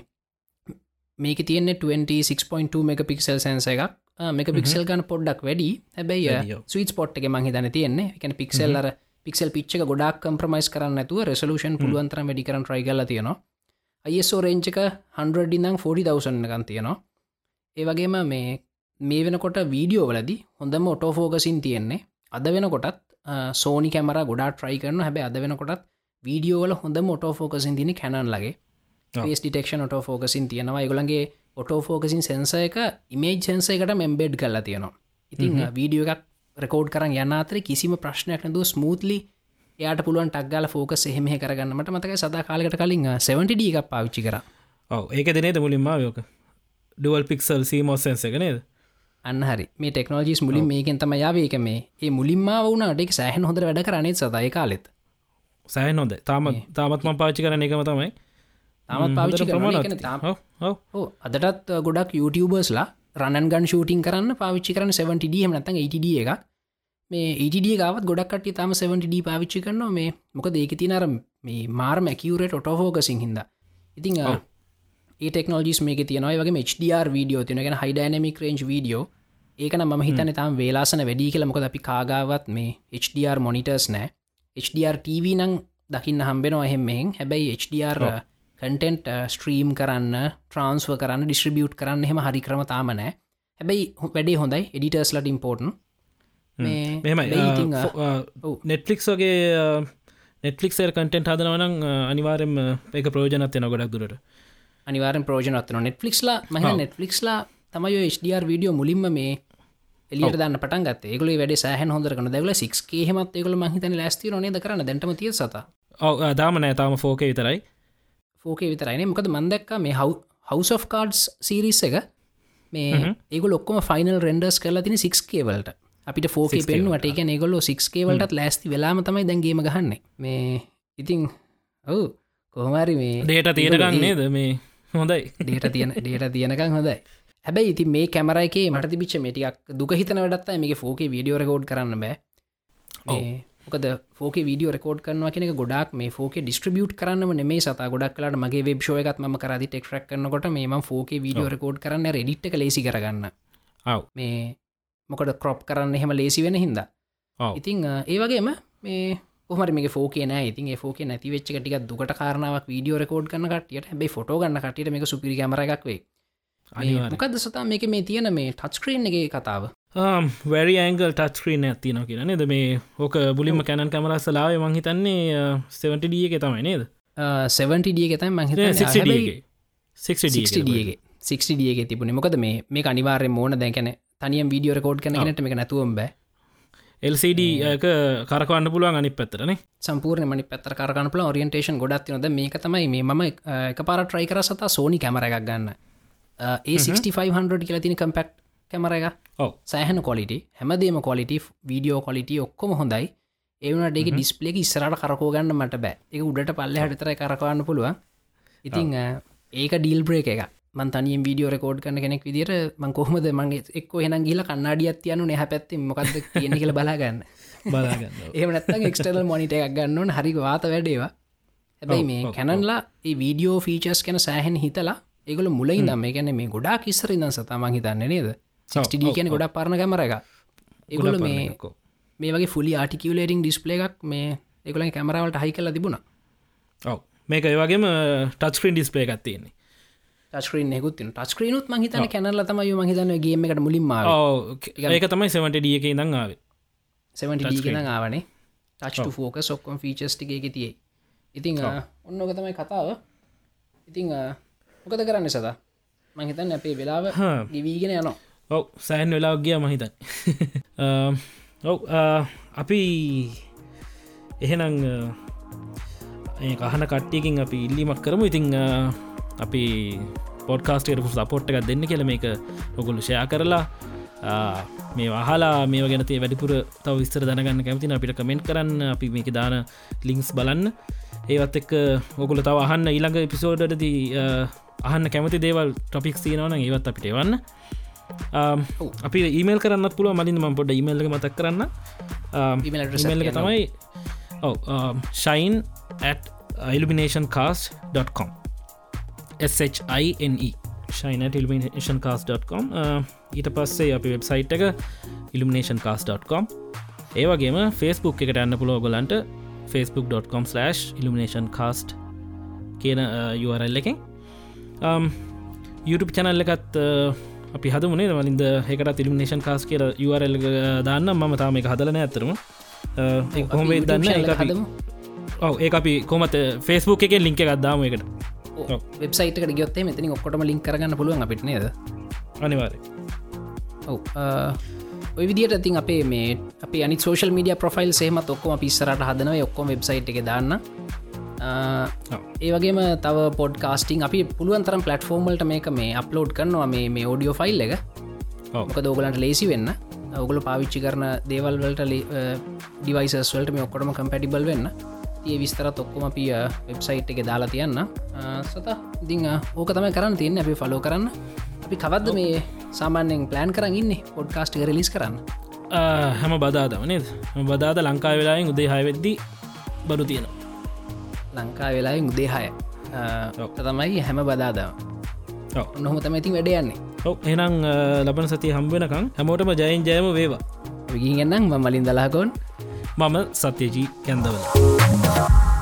මේක තියන්නේ 26.2 මේක පික්සල් සැන්ස එකක්. මේක පික්සල් ගන්න පොඩ්ඩක් වැඩි. හැබැයි. ස්විට පොට් එක මහිතන තියෙන්නේ. එකන පික්සල් අර පික්සල් පිච්චක ගොඩක් කම්ප්‍රමයිස් කරන්න ඇතුව රෙසලූෂන් පුළුවන්තර වැඩි කරන ට්‍රයි කල තියෙනවා. අයිස්ෝ රේංචක 100 ඉදං 40,000 ගන් තියෙනවා. ඒ වගේම මේ මේ වෙනකොට වීඩියෝ වලදි හොඳම ඔටෝෆෝකසින් තියෙන්නේ. අද වෙනකොටත් සෝනි කැමර ගොඩා ට්‍රයි කරන හැබැ අද වෙනකොටත් වීඩියෝවල හොඳ මොටෝෆෝකසින් තින කැනන් ලගේ ඩිටෙක්ෂන් ඔටෝෆෝකසින් තියෙනවා. ඒගොලන්ගේ ඔටෝෆෝකසින් සෙන්ස එක ඉමේජ් සෙන්ස එකට මෙම්බෙඩ් කල්ලා තියෙනවා. ඉතින් වීඩියෝ එකක් රකෝඩ් කරන්න යන්න අතර කිසිම ප්‍රශ්නයක් නැතුව ස්මූත්ලි යාට පුළුවන් ටක්ගල ෆෝකස් එහෙම කරගන්නට මතක සදා කාලකට කලින් 70ඩ එකක් පාවිච්චි කර. ඔව. ඒක දෙනේද මුලින්ම යෝක ඩුවල් පික්සල් සීමෝසන්ස එක නේද අන්න හරි. මේ ටෙක්නෝජිස් මුලින් මේකෙන් තම යාවේක මේ ඒ මුලින්ම වුණට සෑහන් හොඳ වැඩ කරනෙත් සදයි කාලෙත්? සෑහන් හොඳ තාම තාමත්ම පාචි කරන එකම තමයි. තමත් පාවිච්චි අදටත් ගොඩක් YouTubeර්ස්ලා රණන් ගන් ෂූටින් කරන්න පාවිච්චි කරන 70ඩ නතන් 80ඩ එකක්. මේ ඒඩ ගවත් ගොඩක්ට තම 70ඩ පාවිච්චි කරනවා. මේ මොක ඒක තිනර මේ මාර් මැකිවරට ඔටෝෆෝකසින් හිද ඉතිං. ඒ ටෙක්නෝජිස් මේ තියනයි වගේ HDR වීඩියෝ තිනගෙන හයිඩනමික් රේන්ජ් වීඩියෝ ඒකන ම හිතන තම් වේලාසන වැඩි කියල. මොකද අපි කාගාවත් මේ HDR මොනිටර්ස් නෑ HDR TV නං දකින්න හම්බෙනවා එහෙමෙන් හැබැයි HDR කටෙන්ට් ස්ට්‍රීම් කරන්න ට්‍රන්ස්ව කරන්න ඩිස්ට්‍රිබියුට් කරන්න හෙම හරි ක්‍රම තාමනෑ හැබැයි වැඩේ හොඳයි. එඩිටර්ස්ලට ඉම්පෝර්ටන් මෙහෙමයි. නෙට්ලික්ස් වගේ නෙට්ලික්සර් කටෙන්ට් හදනවනම් අනිවාරෙන් එක ප්‍රෝජනත් එන ගොඩක් දුරට අනිවාරෙන් ප්‍රෝජනත්වන නෙට්ලික්ස්ලා මහ නෙට්ලික්ස්ලා තමයි HDR වීඩියෝ මුලින්ම මේ එලියට දන්න පටන් ගත් ඒගල වැඩ සෑහන් හොඳරන දැවල සික් හෙමත් ඒගල මහිතන ලස්ති රනේ කරන දැටම තිය සත. ඔව දාම නෑ. තාම ෆෝක විතරයි. ෆෝකේ විතරයින මොකද මන්දක්ක මේ හව House of කාඩ්ස් සිරිස් එක මේ ඒක ලොක්කොම ෆයිනල් රෙන්ඩර්ස් කරලා තින සික් කේවලට අපිට ෆෝක පෙන්ුවට එක ඒගොල්ලෝ සික් කේවලටත් ලෑස්ති වෙලාම තමයි දැන්ගේම ගහන්න. මේ ඉතිං ඔවු කොහමරි මේ ඩේට තියෙනගන්නේද මේ හොඳයි. ඩේට තියෙන ඩේට තියෙනකං හොඳයි. හැබැයි ඉති මේ කැමරයිකේ මට තිබිච්ච මේටියක් දුක හිතන වැඩත්ත මේ ෆෝක වීඩියෝ රකෝඩ් කරන්න බෑ. මොකද ෆෝක වීඩියෝ රකෝඩ් කරනවා කෙනෙ ගොඩක් මේ ෆෝක ඩිස්ට්‍රිබියුට් කරන්නම මේ සත ගොඩක් කලට මගේ වෙබ්ෂෝයකත් ම කරදි ටෙක්රක් කරනකොට මේම ෆෝක වීඩියෝ රකෝඩ් කරන්න රෙඩිට්ක ලේසි කරගන්න. මේ මොකට කොප් කරන්න එහෙම ලේසි වෙන හින්දා. ඉතිං ඒ වගේම මේ හම මේ ෆෝක නෑ. ඉතින් ෆෝක නැති වෙච්ච ටික දුකට කාරනාවක් වීඩියෝ රකෝඩ් කන්න කටියට හැබයි ෆොටෝ ගන්න කටියට මේ සුපිරි කමරක් වේ මොකද සතා මේක මේ තියෙන මේ ටච්ක්‍රීන් එක කතාව? වැරි ඇංගල් ටස්ක්‍රීන ඇතින කියෙන නද? මේ ඕක බුලිම කැනන් කමරස්සලාව මංහිතන්නේ සෙවටිඩිය එක තමයි නේද? 70ඩිය එකතයි මහිත 60ගේ 60ඩියගේ තිබුණ. මොකද මේ මේ අනිවාරය මෝන දැකැන තනියම් වීඩියෝ රකෝඩ් කනට මේ නැතුවම් බෑ LCD එක කරකවන්න පුළුවන් අනි පැත්තරන සම්පූර්ණ මනි පැත්තර කරගන්න පුල ඔරියන්ටේෂන් ගොඩත් නොද මේක තමයි මේ මම එක පාර ට්‍රයි කර සතා සෝනි කැමර එකක් ගන්න. ඒ6500 කියල තින කම්පෙක්් කැමර එක. සෑහන කොලිට හැමදේම කොලිට වීඩියෝ කොලිට ඔක්කොම හොඳයි. ඒවනට ඒක ඩිස්පලේක ඉස්සරට කරකෝගන්න මට බෑ. එක උඩට පල්ල හටතර කරකවන්න පුළුවන්. ඉතිං ඒක ඩීල් බ්‍රේක එක මන් තනියෙන් වීඩියෝ රකෝඩ් කන කෙනෙක් විදිර මං කොහමද මගේ එක් හෙන ගිල කන්නාඩියත් යනු නැහ පැත්ති මොකක්ද කියන කියල බලාගන්න. ඒමනත් එක්ස්ටල් මොනිට එකක් ගන්නවන හරි වාත වැඩේවා. හැබැයි මේ කැනන්ලා ඒ වීඩියෝ ෆීචස් කැන සෑහෙන් හිතලා ඒගොල මුලයි දම් මේ ගැන මේ ගොඩා කිස්සර ඉදන් සතමං හිතන්න නේද? ඩ කියන ගොඩක් පරණ කැමර එක ඒගොල මේ මේ වගේ ෆුලි ආටිකලේටිං ඩිස්පලේ එකක් මේ ඒගොල කැමරවලට හයි කලා තිබුණා. ඔව. මේක ඒවගේම ටස්ක්‍රීන් ඩිස්පලේ එකක් තියෙන්නේ ටස්ක්‍රීන් ෙකුත් ටස්ක්‍රීනුත් මහිතන කැනල තම මහිතන ගේම එකට මුලින්ම ඒක තමයි සෙමට ඩිය එක ඉදං ආව. සෙමට ආවනේ. ටච් ෆෝක සොක්කොම් ෆීචස් ටික එක තියේ ඉතිං ඔන්නක තමයි කතාව. ඉතිං මොකද කරන්න සතා මහිතන් අපේ වෙලාව ගිවීගෙන යනවා. ඔව. සෑන් වෙලා ගිය මහිතන් *laughs* ඔව අපි එහෙනම් කහන කට්ටියකින් අපි ඉල්ලිමක් කරමු. ඉතිං අපි පොඩ්කාස්ටේට සපෝට් එකක් දෙන්න කියල මේක ඔගොලු ෂයා කරලා මේ වහලා මේ ගැනතේ වැඩිපුර තව විස්තර දැනගන්න කැමතින අපිට කමෙන්ට් කරන්න. අපි මේක දාන ලිංක්ස් බලන්න. ඒවත් එක්ක ඔගුල තව අහන්න ඊළඟ පිසෝඩදී අහන්න කැමති දේවල් ටොපික් සීනවන ඒවත් අපිට එවන්න. අපි ඊමල් කරන්න පුළුව මලින් ම පොඩ ඉමල්ල මතක් කරන්න. ඉමල් එක තමයි ඔව shine illumination cast.com SHINE ශයිනට illumination cast.com ඊට පස්සේ අපි වෙබ්සයිට් එක cast.com ඒවගේම ෆස්බුක් එකට යන්න පුලෝ ගොලන්ට facebook.com/ illumination cast කියන URL එකෙන්. YouTube චැනල් එකත් අපි හද මුණේ වලින්ද එකට තිලිමිනේෂන් කාස් කියර URL දාන්න මම තාම එක හදලන ඇතරම හොම දන්න හදම. ඔව ඒ අපි කොමත් ෆෙස්බුක් එක ලින්ක එකක්දාම එකට වෙබ්සයිට ගොත්තේ මෙතනි ඔක්කොටම ලින් කරගන්න පුළුවන් අපිට නේද? අනිවාර ඔව. ඔය විදිට ඉතින් අපේ මේ අප අනි සෝශල් මඩිය ප්‍රෆයිල් සේමත් ඔක්කොම පිස්සරට හදනව. ඔක්කොම වෙබ්සයිට් එක දාන්න. ඒවගේම තව පොඩ් කාස්ටිං අපි පුළුවන් තරම් පලටෆෝර්මල්ට මේක මේ අප්ලෝඩ් කරනවා මේ මේ ෝඩියෝ ෆයිල් එක. මොක දෝගලන්ට ලේසි වෙන්න. ඔගුල පාවිච්චි කරන දේවල්වලට ඩිවයිසස් වලට මේ ඔක්කොටම කම්පැටිබල් වෙන්න ඒ විස්තරත් ඔක්කොම අපිය වෙබ්සයිට් එක දාලා තියන්න. සත ඉදිං ඕක තමයි කරන්න තියන්න. අපි ෆලෝ කරන්න. අපි කවද්ද මේ සාමාන්‍යෙන් ප්ලෑන් කරන්න ඉන්න? පොඩ්කාස්ට් රිලිස් කරන්න. හැම බදාදමනේද බදාද ලංකා වෙලායෙන් උදේ හයවෙද්දි බඩු තියෙනවා. ලංකා වෙලායි උදේහය තමයි හැම බදාදාව නොහම තම ඉතින් වැඩ යන්නේ. ඔව එනම් ලබන සති හම්බෙනකං හැමෝටම ජයෙන් ජයම වේවා. විගින් එන්නම් මලින් දලාකොන් මම සත්‍යජී කැන්දවල